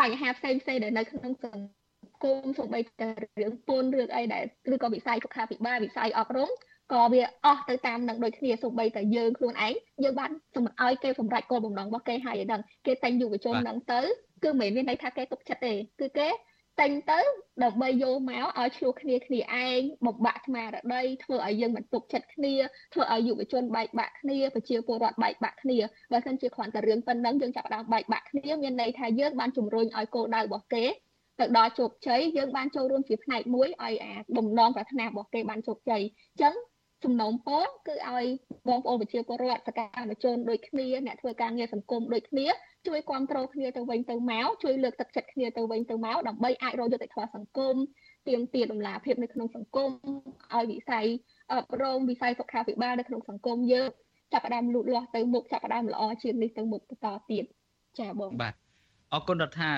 បញ្ហាផ្សេងផ្សេងដែលនៅក្នុងសង្គមសូម្បីតែរឿងពន្ធរឿងអីដែលឬក៏វិស័យសុខាភិបាលវិស័យអប់រំក៏វាអស់ទៅតាមនឹងដូចគ្នាសូម្បីតែយើងខ្លួនឯងយើងបានសម្រេចឲ្យគេសម្រេចគោលបំណងរបស់គេហើយឯហ្នឹងគេតែងយុវជនហ្នឹងទៅគឺមិនមានន័យថាគេទុកចិត្តទេគឺគេ តែងទៅដើម្បីយកមកឲ្យឆ្លោះគ្នាគ្នាឯងបំបាក់ស្មារតីធ្វើឲ្យយើងមិនទុកចិត្តគ្នាធ្វើឲ្យយុវជនបែកបាក់គ្នាប្រជាពលរដ្ឋបែកបាក់គ្នាបើមិនជាគ្រាន់តែរឿងប៉ុណ្ណឹងយើងចាប់ផ្ដើមបែកបាក់គ្នាមានន័យថាយើងបានជំរុញឲ្យគោលដៅរបស់គេទៅដល់ជោគជ័យយើងបានចូលរួមជាផ្នែកមួយឲ្យអាបំណងប្រាថ្នារបស់គេបានជោគជ័យអញ្ចឹង សំណូមពរគឺឲ្យបងប្អូនប្រជាពលរដ្ឋសកម្មជនដូចគ្នាអ្នកធ្វើការងារសង្គមដូចគ្នាជួយគ្រប់គ្រងគ្នាទៅវិញទៅមកជួយលើកទឹកចិត្តគ្នាទៅវិញទៅមកដើម្បីអាចរកយុត្តិធម៌សង្គមទាមទារដំណាភាពនៅក្នុងសង្គមឲ្យវិស័យអប់រំវិស័យសុខាភិបាលនៅក្នុងសង្គមយើងចាប់ផ្ដើមលូតលាស់ទៅមុខចាប់ផ្ដើមល្អជាងនេះទៅមុខបន្តទៀតចាបងបាទ អរគុណរដ្ឋា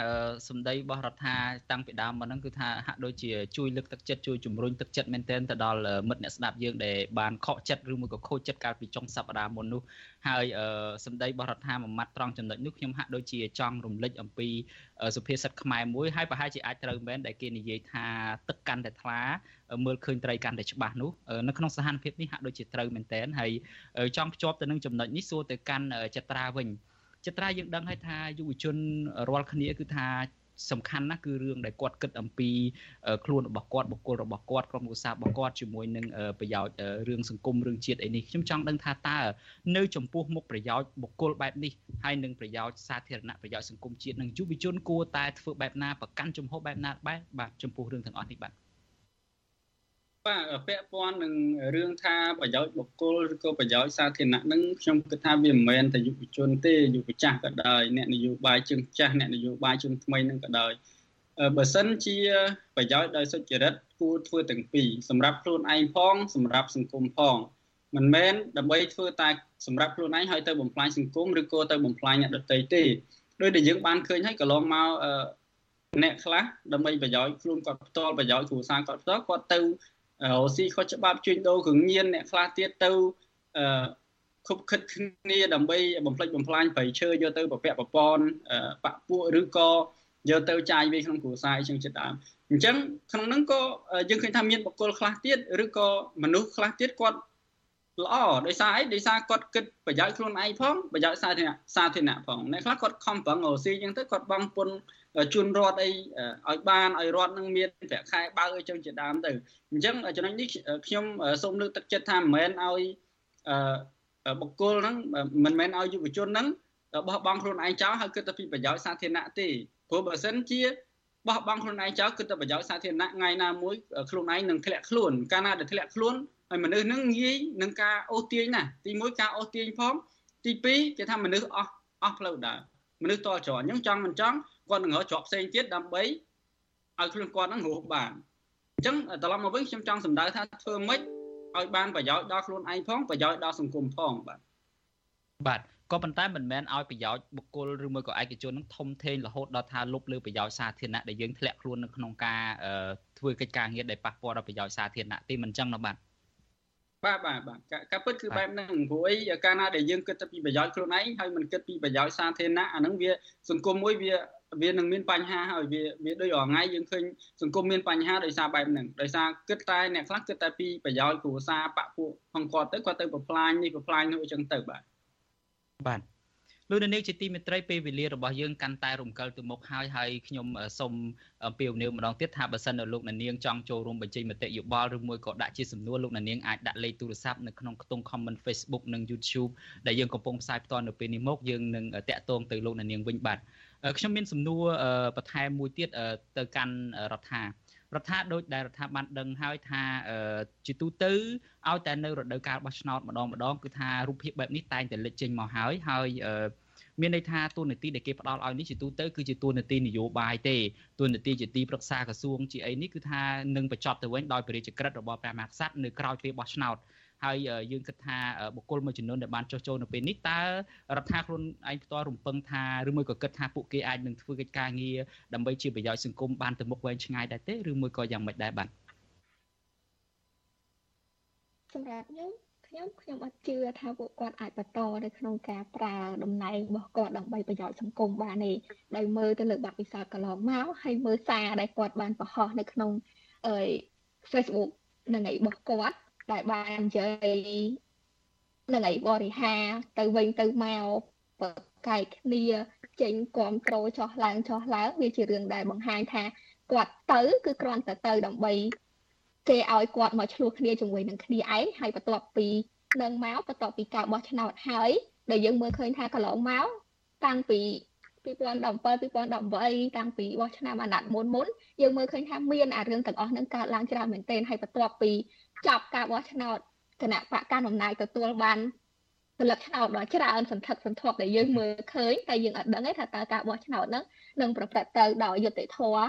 សម្ដីរបស់រដ្ឋាតាំងពីដើមមកហ្នឹងគឺថាហាក់ដូចជាជួយលើកទឹកចិត្តជួយជំរុញទឹកចិត្តមែនទែនទៅដល់មិត្តអ្នកស្ដាប់យើងដែលបានខកចិត្តឬមួយក៏ខូចចិត្តកាលពីចុងសប្ដាហ៍មុននោះហើយសម្ដីរបស់រដ្ឋាមួយម៉ាត់ត្រង់ចំណុចនោះខ្ញុំហាក់ដូចជាចង់រំលឹកអំពីសុភាសិតខ្មែរមួយហើយប្រហែលជាអាចត្រូវមែនដែលគេនិយាយថាទឹកកាន់តែថ្លាមើលឃើញត្រីកាន់តែច្បាស់នោះនៅក្នុងសហនភាពនេះហាក់ដូចជាត្រូវមែនទែនហើយចង់ភ្ជាប់ទៅនឹងចំណុចនេះសួរទៅកាន់ចត្រាវិញ ចត្រាយើងដឹងហើយថាយុវជនរាល់គ្នាគឺថាសំខាន់ណាស់គឺរឿងដែលគាត់គិតអំពីខ្លួនរបស់គាត់បុគ្គលរបស់គាត់ក្រុមគ្រួសាររបស់គាត់ជាមួយនឹងប្រយោជន៍រឿងសង្គមរឿងជាតិអីនេះខ្ញុំចង់ដឹងថាតើនៅចំពោះមុខប្រយោជន៍បុគ្គលបែបនេះហើយនឹងប្រយោជន៍សាធារណៈប្រយោជន៍សង្គមជាតិនិងយុវជនគួរតែធ្វើបែបណាប្រកាន់ជំហរបែបណាបែបបាទចំពោះរឿងទាំងអស់នេះបាទ បាទពាក់ព័ន្ធនឹងរឿងថាប្រយោជន៍បុគ្គលឬក៏ប្រយោជន៍សាធារណៈនឹងខ្ញុំគិតថាវាមិនមែនតែយុវជនទេយុវចាស់ក៏ដោយអ្នកនយោបាយជើងចាស់អ្នកនយោបាយជើងថ្មីនឹងក៏ដោយបើសិនជាប្រយោជន៍ដោយសុចរិតគួរធ្វើទាំងពីរសម្រាប់ខ្លួនឯងផងសម្រាប់សង្គមផងមិនមែនដើម្បីធ្វើតែសម្រាប់ខ្លួនឯងហើយទៅបំផ្លាញសង្គមឬក៏ទៅបំផ្លាញអ្នកដទៃទេដោយដែលយើងបានឃើញហើយកន្លងមកអ្នកខ្លះដើម្បីប្រយោជន៍ខ្លួនគាត់ផ្ទាល់ប្រយោជន៍គ្រួសារគាត់ផ្ទាល់គាត់ទៅ រកស៊ីខុសច្បាប់ជួញដូរគ្រឿងញៀនអ្នកខ្លះទៀតទៅអឺខុបខិតគ្នាដើម្បីបំផ្លិចបំផ្លាញប្រៃឈើយកទៅប្រពាក់ប្រព័ន្ធបាក់ពួកឬក៏យកទៅចាយវាក្នុងគ្រួសារអញ្ចឹងជាដើមអញ្ចឹងក្នុងហ្នឹងក៏យើងឃើញថាមានបុគ្គលខ្លះទៀតឬក៏មនុស្សខ្លះទៀតគាត់ល្អដោយសារអីដោយសារគាត់គិតប្រយោជន៍ខ្លួនឯងផងប្រយោជន៍សាធារណៈសាធារណៈផងអ្នកខ្លះគាត់ខំប្រឹងរកស៊ីអញ្ចឹងទៅគាត់បង់ពន្ធ ជូនរដ្ឋអីឲ្យបានឲ្យរដ្ឋនឹងមានប្រាក់ខែបើអីចឹងជាដើមទៅអញ្ចឹងចំណុចនេះខ្ញុំសូមលើកទឹកចិត្តថាមិនមែនឲ្យបុគ្គលហ្នឹងមិនមែនឲ្យយុវជនហ្នឹងបោះបង់ខ្លួនឯងចោលហើយគិតតែពីប្រយោជន៍សាធារណៈទេព្រោះបើសិនជាបោះបង់ខ្លួនឯងចោលគិតតែប្រយោជន៍សាធារណៈថ្ងៃណាមួយខ្លួនឯងនឹងធ្លាក់ខ្លួនកាលណាដែលធ្លាក់ខ្លួនហើយមនុស្សនឹងងាយនឹងការអូសទាញណាទី1ការអូសទាញផងទី2គេថាមនុស្សអស់អស់ផ្លូវដើរ មនុស្សតច្រកអញ្ចឹងចង់មិនចង់គាត់នឹងរកជាប់ផ្សេងទៀតដើម្បីឲ្យខ្លួនគាត់នឹងរស់បានអញ្ចឹងត្រឡប់មកវិញខ្ញុំចង់សម្ដៅថាធ្វើម៉េចឲ្យបានប្រយោជន៍ដល់ខ្លួនឯងផងប្រយោជន៍ដល់សង្គមផងបាទបាទក៏ប៉ុន្តែមិនមែនឲ្យប្រយោជន៍បុគ្គលឬមួយក៏ឯកជននឹងធំធេងរហូតដល់ថាលុបលើប្រយោជន៍សាធារណៈដែលយើងធ្លាក់ខ្លួននៅក្នុងការធ្វើកិច្ចការងារដែលប៉ះពាល់ដល់ប្រយោជន៍សាធារណៈទេមិនចឹងណាបាទ បាទបាទបាទការពិតគឺបែបហ្នឹងព្រោះអីកាលណាដែលយើងគិតទៅពីប្រយោជន៍ខ្លួនឯងហើយមិនគិតពីប្រយោជន៍សាធារណៈអាហ្នឹងវាសង្គមមួយវាវានឹងមានបញ្ហាហើយវាវាដូចរាល់ថ្ងៃយើងឃើញសង្គមមានបញ្ហាដោយសារបែបហ្នឹងដោយសារគិតតែអ្នកខ្លះគិតតែពីប្រយោជន៍គ្រួសារបពពួកផងគាត់ទៅគាត់ទៅប្រផ្លាញនេះប្រផ្លាញនោះអញ្ចឹងទៅបាទបាទ លោកនាងជាទីមេត្រីពេលវេលារបស់យើងកាន់តែរំកិលទៅមុខហើយហើយខ្ញុំសូមអំពាវនាវម្ដងទៀតថាបើសិននៅលោកនាងចង់ចូលរួមបញ្ចេញមតិយោបល់ឬមួយក៏ដាក់ជាសំណួរលោកនាងអាចដាក់លេខទូរស័ព្ទនៅក្នុងខ្ទង់ comment Facebook និង YouTube ដែលយើងកំពុងផ្សាយផ្ទាល់នៅពេលនេះមកយើងនឹងតាក់ទងទៅលោកនាងវិញបាទខ្ញុំមានសំណួរបន្ថែមមួយទៀតទៅកាន់រដ្ឋា រដ្ឋាដូចដែលរដ្ឋាបានដឹងហើយថាជាទូទៅឲ្យតែនៅរដូវកាលបោះឆ្នោតម្ដងម្ដងគឺថារូបភាពបែបនេះតែងតែលេចចេញមកហើយហើយមានន័យថាទូនាទីដែលគេផ្ដល់ឲ្យនេះជាទូទៅគឺជាទូនាទីនយោបាយទេទូនាទីជាទីប្រឹក្សាក្រសួងជាអីនេះគឺថានឹងបញ្ចប់ទៅវិញដោយព្រះរាជក្រឹត្យរបស់ព្រះមហាក្សត្រនៅក្រៅពេលបោះឆ្នោត ហើយយើងគិតថាបុគ្គលមួយចំនួនដែលបានចុះចូលនៅពេលនេះតើរដ្ឋាភិបាលខ្លួនឯងផ្ទាល់រំពឹងថាឬមួយក៏គិតថាពួកគេអាចនឹងធ្វើកិច្ចការងារដើម្បីជាប្រយោជន៍សង្គមបានទៅមុខវែងឆ្ងាយដែរទេឬមួយក៏យ៉ាងម៉េចដែរបាទសម្រាប់ខ្ញុំខ្ញុំខ្ញុំអត់ជឿថាពួកគាត់អាចបន្តនៅក្នុងការប្រើតំណែងរបស់គាត់ដើម្បីប្រយោជន៍សង្គមបានទេដោយមើលទៅលើបទពិសោធន៍កន្លងមកហើយមើលសារដែលគាត់បានបង្ហោះនៅក្នុងអឺ Facebook នឹងឯរបស់គាត់ ដែលបាននិយាយនឹងឯបរិហាទៅវិញទៅមកប្រកែកគ្នាចេញគ្រប់ត្រូលចោះឡើងចោះឡើងវាជារឿងដែលបង្ហាញថាគាត់ទៅគឺគ្រាន់តែទៅដើម្បីគេឲ្យគាត់មកឆ្លោះគ្នាជាមួយនឹងគ្នាឯងហើយបន្ទាប់ពីនឹងមកបន្ទាប់ពីការបោះឆ្នោតហើយដែលយើងមើលឃើញថាកន្លងមកតាំងពី2017 2018តាំងពីបោះឆ្នាំអាណត្តិមុនមុនយើងមើលឃើញថាមានអារឿងទាំងអស់ហ្នឹងកើតឡើងច្រើនមែនទែនហើយបន្ទាប់ពី ចប់ការបោះឆ្នោតគណៈបកកណ្ដាលអំណាចទទួលបានផលិតឆ្នោតដ៏ច្រើនសន្ធឹកសន្ធាប់ដែលយើងមើលឃើញតែយើងអត់ដឹងទេថាតើការបោះឆ្នោតហ្នឹងនឹងប្រព្រឹត្តទៅដោយយុត្តិធម៌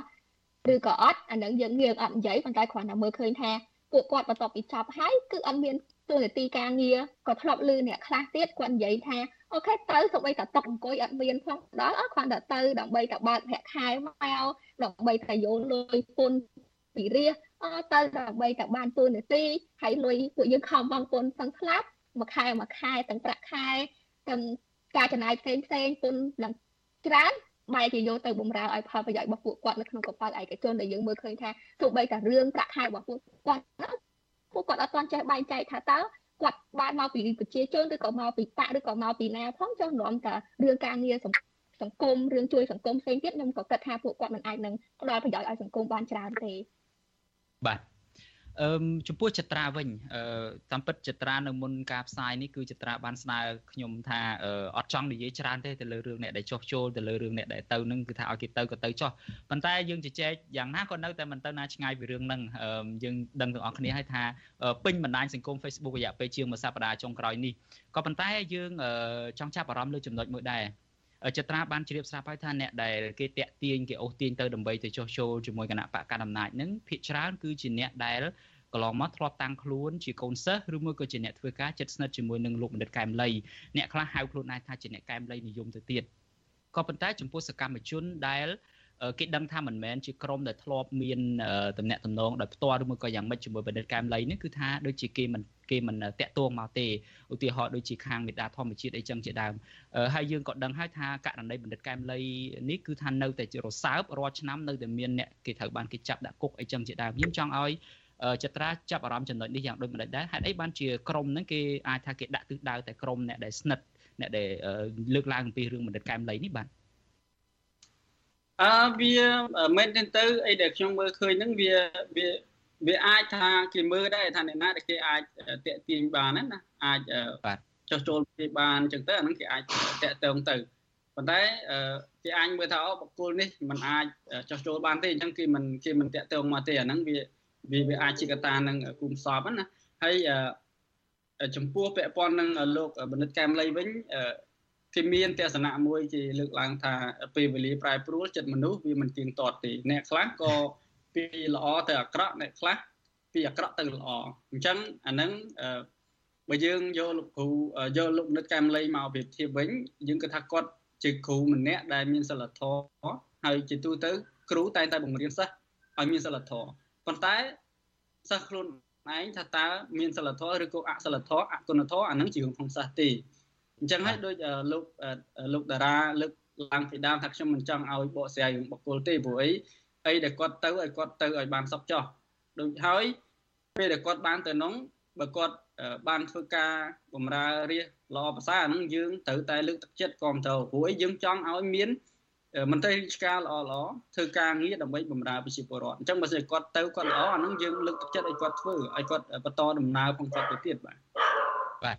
ឬក៏អត់អានឹងយើងយើងអត់និយាយប៉ុន្តែគ្រាន់តែមើលឃើញថាពួកគាត់បន្ទាប់ពីចប់ហើយគឺអត់មានទូនាទីការងារក៏ធ្លាប់លឺអ្នកខ្លះទៀតគាត់និយាយថាអូខេទៅសូម្បីតែຕົកអង្គុយអត់មានផងដល់អត់គ្រាន់តែទៅដើម្បីតែបើកប្រាក់ខែមកដើម្បីតែយកលុយពុនពីរា អទៅដើម្បីតែបានទូនាទីហើយលុយពួកយើងខំបងពុនទាំងស្លាប់មួយខែមួយខែទាំងប្រាក់ខែទាំងការចំណាយផ្សេងផ្សេងពុនឡើងច្រើនបែរជាយកទៅបំរើឲ្យផលប្រយោជន៍របស់ពួកគាត់នៅក្នុងកប៉ាល់ឯកជនដែលយើងមើលឃើញថាទោះបីតែរឿងប្រាក់ខែរបស់ពួកគាត់ពួកគាត់អត់ទាន់ចេះបែងចែកថាតើគាត់បានមកពីប្រជាជនឬក៏មកពីបកឬក៏មកពីណាផងចុះនាំតែរឿងការងារសង្គមរឿងជួយសង្គមផ្សេងទៀតខ្ញុំក៏គិតថាពួកគាត់មិនអាចនឹងផ្ដល់ប្រយោជន៍ឲ្យសង្គមបានច្រើនទេ បាទអឺចំពោះចត្រាវិញអឺតាមពិតចត្រានៅមុនការផ្សាយនេះគឺចត្រាបានស្នើខ្ញុំថាអត់ចង់និយាយច្រើនទេទៅលើរឿងអ្នកដែលចោះចូលទៅលើរឿងអ្នកដែលទៅនឹងគឺថាឲ្យគេទៅក៏ទៅចោះប៉ុន្តែយើងជជែកយ៉ាងណាក៏នៅតែមិនទៅណាឆ្ងាយពីរឿងហ្នឹងយើងដឹងទាំងអស់គ្នាហើយថាពេញបណ្ដាញសង្គម Facebook រយៈពេលជាងមួយសប្តាហ៍ចុងក្រោយនេះក៏ប៉ុន្តែយើងចង់ចាប់អារម្មណ៍លើចំណុចមួយដែរ ចត្រាបានជ្រាបស្រាប់ហើយថាអ្នកដែលគេតាក់ទាញគេអូសទាញទៅដើម្បីទៅចោះចូលជាមួយគណៈបកកណ្ដាលអំណាចនឹងភាគច្រើនគឺជាអ្នកដែលកន្លងមកធ្លាប់តាំងខ្លួនជាកូនសិស្សឬមួយក៏ជាអ្នកធ្វើការចិត្តស្និទ្ធជាមួយនឹងលោកបណ្ឌិតកែមលីអ្នកខ្លះហៅខ្លួនឯងថាជាអ្នកកែមលីនិយមទៅទៀតក៏ប៉ុន្តែចំពោះសកម្មជនដែលគេដឹងថាមិនមែនជាក្រុមដែលធ្លាប់មានតំណែងតំណងដោយផ្ទាល់ឬមួយក៏យ៉ាងម៉េចជាមួយបណ្ឌិតកែមលីនេះគឺថាដូចជាគេមិន គេមិនតាក់ទងមកទេឧទាហរណ៍ដូចជាខាងមេដាធម្មជាតិអីចឹងជាដើមហើយយើងក៏ដឹងហើយថាករណីបណ្ឌិតកែមលីនេះគឺថានៅតែរសើបរាល់ឆ្នាំនៅតែមានអ្នកគេត្រូវបានគេចាប់ដាក់គុកអីចឹងជាដើមខ្ញុំចង់ឲ្យចត្រាចាប់អារម្មណ៍ចំណុចនេះយ៉ាងដូចម្ដេចដែរហេតុអីបានជាក្រុមហ្នឹងគេអាចថាគេដាក់ទិសដៅតែក្រុមអ្នកដែលស្និទ្ធអ្នកដែលលើកឡើងអំពីរឿងបណ្ឌិតកែមលីនេះបាទអើវាមែនទៅអីដែលខ្ញុំមើលឃើញហ្នឹងវាវា វាអាចថាគេមើលដែរថាអ្នកណាដែលគេអាចតាក់ទាញបានណាអាចបាទចុះចូលគេបានអញ្ចឹងទៅអាហ្នឹងគេអាចតាក់ទងទៅប៉ុន្តែគេអាចមើលថាអូបកគលនេះมันអាចចុះចូលបានទេអញ្ចឹងគេមិនគេមិនតាក់ទងមកទេអាហ្នឹងវាវាវាអាចជាកតានឹងគុំសពណាហើយចំពោះពាក់ព័ន្ធនឹងលោកបណ្ឌិតកែមលីវិញគេមានទស្សនៈមួយគេលើកឡើងថាពេលវេលាប្រែប្រួលចិត្តមនុស្សវាមិនទៀងទាត់ទេអ្នកខ្លះក៏ ពីល្អទៅអាក្រក់អ្នកខ្លះពីអាក្រក់ទៅល្អអញ្ចឹងអាហ្នឹងបើយើងយកលោកគ្រូយកលោកនិតកែមលីមកប្រៀបធៀបវិញយើងគិតថាគាត់ជាគ្រូម្នាក់ដែលមានសិលធម៌ហើយជាទូទៅគ្រូតែងតែបង្រៀនសិស្សឲ្យមានសិលធម៌ប៉ុន្តែសិស្សខ្លួនឯងថាតើមានសិលធម៌ឬក៏អសិលធម៌អគុណធម៌អានឹងជារឿងក្នុងសិស្សទេអញ្ចឹងហើយដូចលោកលោកតារាលើកឡើងពីដើមថាខ្ញុំមិនចង់ឲ្យបកស្រាយរឿងបុគ្គលទេព្រោះអី អីដែលគាត់ទៅឲ្យគាត់ទៅឲ្យបានសពចោះដូចហើយពេលដែលគាត់បានទៅនោះបើគាត់បានធ្វើការបម្រើរាជល្អប្រសើរហ្នឹងយើងត្រូវតែលើកទឹកចិត្តគ្រប់គ្រងព្រោះអីយើងចង់ឲ្យមានមន្ត្រីរាជការល្អល្អធ្វើការងារដើម្បីបម្រើប្រជាពលរដ្ឋអញ្ចឹងបើសិនគាត់ទៅគាត់ល្អអាហ្នឹងយើងលើកទឹកចិត្តឲ្យគាត់ធ្វើឲ្យគាត់បន្តដំណើរផងគាត់ទៅទៀតបាទបាទ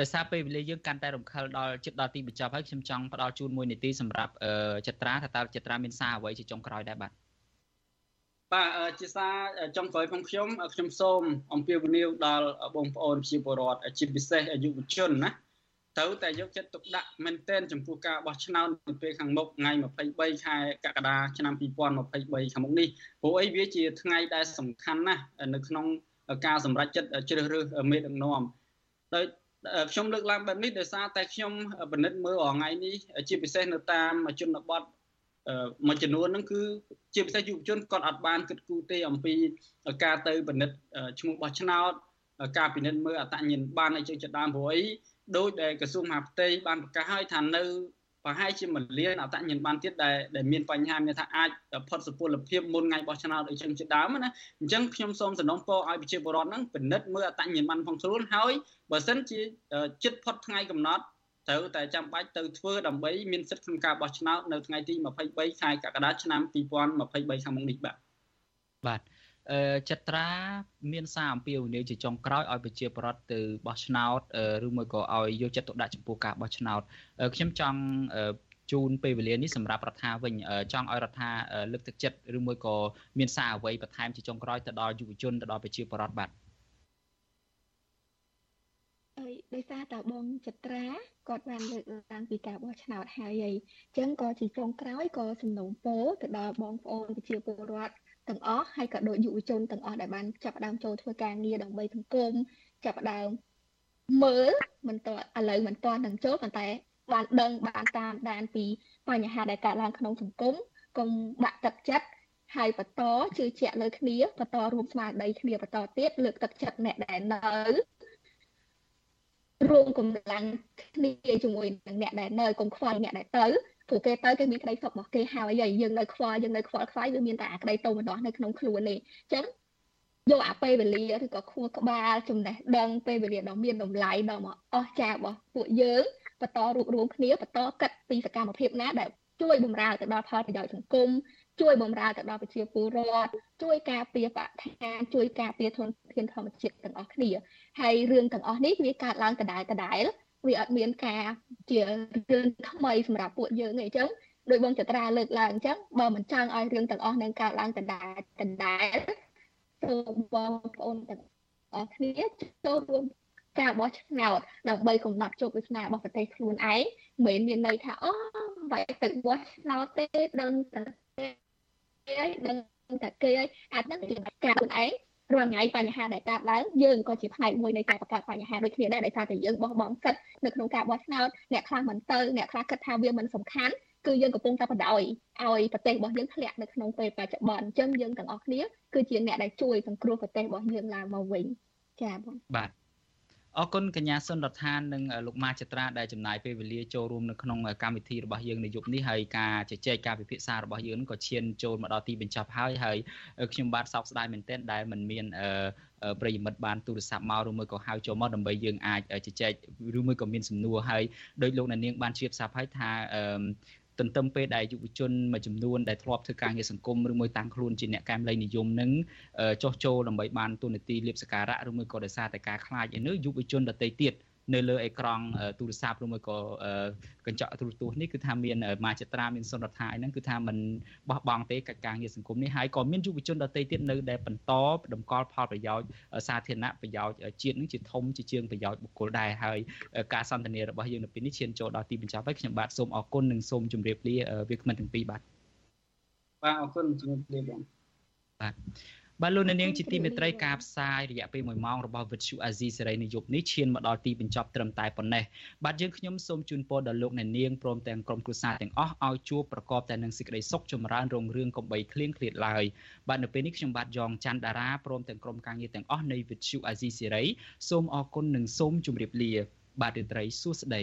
ដោយសារពេលវេលាយើងកាន់តែរំខានដល់ជិតដល់ទីបញ្ចប់ហើយខ្ញុំចង់ផ្ដល់ជូនមួយនាទីសម្រាប់ចត្រាថាតើចត្រាមានសារអ្វីជាចុងក្រោយដែរបាទបាទជាសារចុងក្រោយផងខ្ញុំខ្ញុំសូមអំពាវនាវដល់បងប្អូនជាពលរដ្ឋជាពិសេសយុវជនណាត្រូវតែយកចិត្តទុកដាក់មែនទែនចំពោះការបោះឆ្នោតនៅពេលខាងមុខថ្ងៃ23ខែកក្កដាឆ្នាំ2023ខាងមុខនេះព្រោះអីវាជាថ្ងៃដែលសំខាន់ណាស់នៅក្នុងការសម្រេចចិត្តជ្រើសរើសមេដឹកនាំដោយ ខ្ញុំលើកឡើងបែបនេះដោយសារតែខ្ញុំពិនិត្យមើលរាល់ថ្ងៃនេះជាពិសេសនៅតាមជនបទមួយចំនួនហ្នឹងគឺជាពិសេសយុវជនគាត់អត់បានគិតគូរទេអំពីការទៅពិនិត្យឈ្មោះបោះឆ្នោតការពិនិត្យមើលអត្តញ្ញាណប័ណ្ណអីចឹងជាដើមព្រោះអីដោយដែលក្រសួងមហាផ្ទៃបានប្រកាសឲ្យថានៅប្រហែលជាមួយលានអត្តញ្ញាណប័ណ្ណទៀតដែលដែលមានបញ្ហាមានថាអាចផុតសុពលភាពមុនថ្ងៃបោះឆ្នោតអីចឹងជាដើមណាអញ្ចឹងខ្ញុំសូមសំណូមពរឲ្យប្រជាពលរដ្ឋហ្នឹងពិនិត្យមើលអត្តញ្ញាណប័ណ្ណផងខ្លួនហើយ បើសិនជាចិត្តផុតថ្ងៃកំណត់ត្រូវតែចាំបាច់ទៅធ្វើដើម្បីមានសិទ្ធិក្នុងការបោះឆ្នោតនៅថ្ងៃទី23ខែកក្កដាឆ្នាំ2023ខាងមុខនេះបាទបាទអឺចត្រាមានសារអំពាវនាវជាចុងក្រោយឲ្យប្រជាពលរដ្ឋទៅបោះឆ្នោតឬមួយក៏ឲ្យយកចិត្តទុកដាក់ចំពោះការបោះឆ្នោតខ្ញុំចង់ជូនពេលវេលានេះសម្រាប់រដ្ឋាវិញចង់ឲ្យរដ្ឋាលើកទឹកចិត្តឬមួយក៏មានសារអ្វីបន្ថែមជាចុងក្រោយទៅដល់យុវជនទៅដល់ប្រជាពលរដ្ឋបាទអី ដោយសារតើបងចត្រាគាត់បានលើកឡើងពីការបោះឆ្នោតហើយអីអញ្ចឹងក៏ជាចុងក្រោយក៏សំណូមពរទៅដល់បងប្អូនប្រជាពលរដ្ឋទាំងអស់ហើយក៏ដូចយុវជនទាំងអស់ដែលបានចាប់ផ្ដើមចូលធ្វើការងារដើម្បីសង្គមចាប់ផ្ដើមមើលមិនតឥឡូវមិនតនឹងចូលប៉ុន្តែបានដឹងបានតាមដានពីបញ្ហាដែលកើតឡើងក្នុងសង្គមកុំដាក់ទឹកចិត្តហើយបន្តជឿជាក់លើគ្នាបន្តរួមស្មារតីគ្នាបន្តទៀតលើកទឹកចិត្តអ្នកដែលនៅ រួមកម្លាំងគ្នាជាមួយនឹងអ្នកដែលនៅកុំខ្វល់អ្នកដែលទៅព្រោះគេទៅគេមានក្តីសុខរបស់គេហើយយើងនៅខ្វល់យើងនៅខ្វល់ខ្វាយវាមានតែអាក្តីតោម្ដងនៅក្នុងខ្លួននេះអញ្ចឹងយកអាពេលវេលាឬក៏ខួរក្បាលចំណេះដឹងពេលវេលាដ៏មានតម្លៃដ៏មកអស្ចារ្យរបស់ពួកយើងបន្តរួបរวมគ្នាបន្តគិតពីសកម្មភាពណាដែលជួយបម្រើទៅដល់ផលប្រយោជន៍សង្គម ជួយបម្រើទៅដល់ប្រជាពលរដ្ឋជួយការពារបរិស្ថានជួយការពារធនធានធម្មជាតិទាំងអស់គ្នាហើយរឿងទាំងអស់នេះវាកើតឡើងដដែលដដែលវាអត់មានការជារឿងថ្មីសម្រាប់ពួកយើងទេអញ្ចឹងដោយបងចត្រាលើកឡើងអញ្ចឹងបើមិនចង់ឲ្យរឿងទាំងអស់នឹងកើតឡើងដដែលដដែលសូមបងប្អូនទាំងអស់គ្នាចូលរួមការបោះឆ្នោតដើម្បីកំណត់ជោគវាសនារបស់ប្រទេសខ្លួនឯងមិនមានន័យថាអូបែរទៅបោះឆ្នោតទេដឹងតែ គេដឹងតែគេអាចនឹងជាការខ្លួនឯងរាល់ថ្ងៃបញ្ហាដែលកើតឡើងយើងក៏ជាផ្នែកមួយនៃការបង្កើតបញ្ហាដូចគ្នាដែរដោយសារតែយើងបោះបង់សិទ្ធនៅក្នុងការបោះឆ្នោតអ្នកខ្លះមិនទៅអ្នកខ្លះគិតថាវាមិនសំខាន់គឺយើងកំពុងតែបដ ாய் ឲ្យប្រទេសរបស់យើងធ្លាក់នៅក្នុងពេលបច្ចុប្បន្នអញ្ចឹងយើងទាំងអស់គ្នាគឺជាអ្នកដែលជួយសង្គ្រោះប្រទេសរបស់យើងឡើងមកវិញចា៎បងបាទ អរគុណកញ្ញាសុនរដ្ឋាននិងលោកម៉ាចត្រាដែលចំណាយពេលវេលាចូលរួមនៅក្នុងកម្មវិធីរបស់យើងនៅយប់នេះហើយការជជែកការពិភាក្សារបស់យើងក៏ឈានចូលមកដល់ទីបញ្ចប់ហើយហើយខ្ញុំបាទសោកស្ដាយមែនទែនដែលមិនមានប្រិយមិត្តបានទូរស័ព្ទមកឬមួយក៏ហៅចូលមកដើម្បីយើងអាចជជែកឬមួយក៏មានសំណួរហើយដោយលោកអ្នកនាងបានជ្រាបស្រាប់ហើយថា ទន្ទឹមពេលដែលយុវជនមួយចំនួនដែលធ្លាប់ធ្វើការងារសង្គមឬមួយតាំងខ្លួនជាអ្នកកែមលៃនិយមនឹងចោះចូលដើម្បីបានទូនាទីលៀបសការៈឬមួយក៏ដោយសារតែការខ្លាចឯនោះយុវជនដទៃទៀត នៅលើអេក្រង់ទូរស័ព្ទឬមួយក៏កញ្ចក់ទូរទស្សន៍នេះគឺថាមានមាចត្រាមានសុនរដ្ឋាហ្នឹងគឺថាมันបោះបង់ទេកិច្ចការងារសង្គមនេះហើយក៏មានយុវជនដទៃទៀតនៅដែលបន្តតម្កល់ផលប្រយោជន៍សាធារណៈប្រយោជន៍ជាតិនឹងជាធំជាជាងប្រយោជន៍បុគ្គលដែរហើយការសន្ទនារបស់យើងនៅពេលនេះឈានចូលដល់ទីបញ្ចប់ហើយខ្ញុំបាទសូមអរគុណនិងសូមជម្រាបលាវាគ្មិនទាំងពីរបាទបាទអរគុណជម្រាបលាបងបាទ បាទលោកនាងជាទីមេត្រីការផ្សាយរយៈពេល1ម៉ោងរបស់វិទ្យុអាស៊ីសេរីនៅយប់នេះឈានមកដល់ទីបញ្ចប់ត្រឹមតែប៉ុណ្ណេះបាទយើងខ្ញុំសូមជូនពរដល់លោកនាងព្រមទាំងក្រុមគ្រួសារទាំងអស់ឲ្យជួបប្រកបតែនឹងសេចក្តីសុខចម្រើនរុងរឿងកំបីគ្លៀងគ្លាតឡើយបាទនៅពេលនេះខ្ញុំបាទយ៉ងច័ន្ទតារាព្រមទាំងក្រុមការងារទាំងអស់នៃវិទ្យុអាស៊ីសេរីសូមអរគុណនិងសូមជម្រាបលា បាទរាត្រីសួស្តី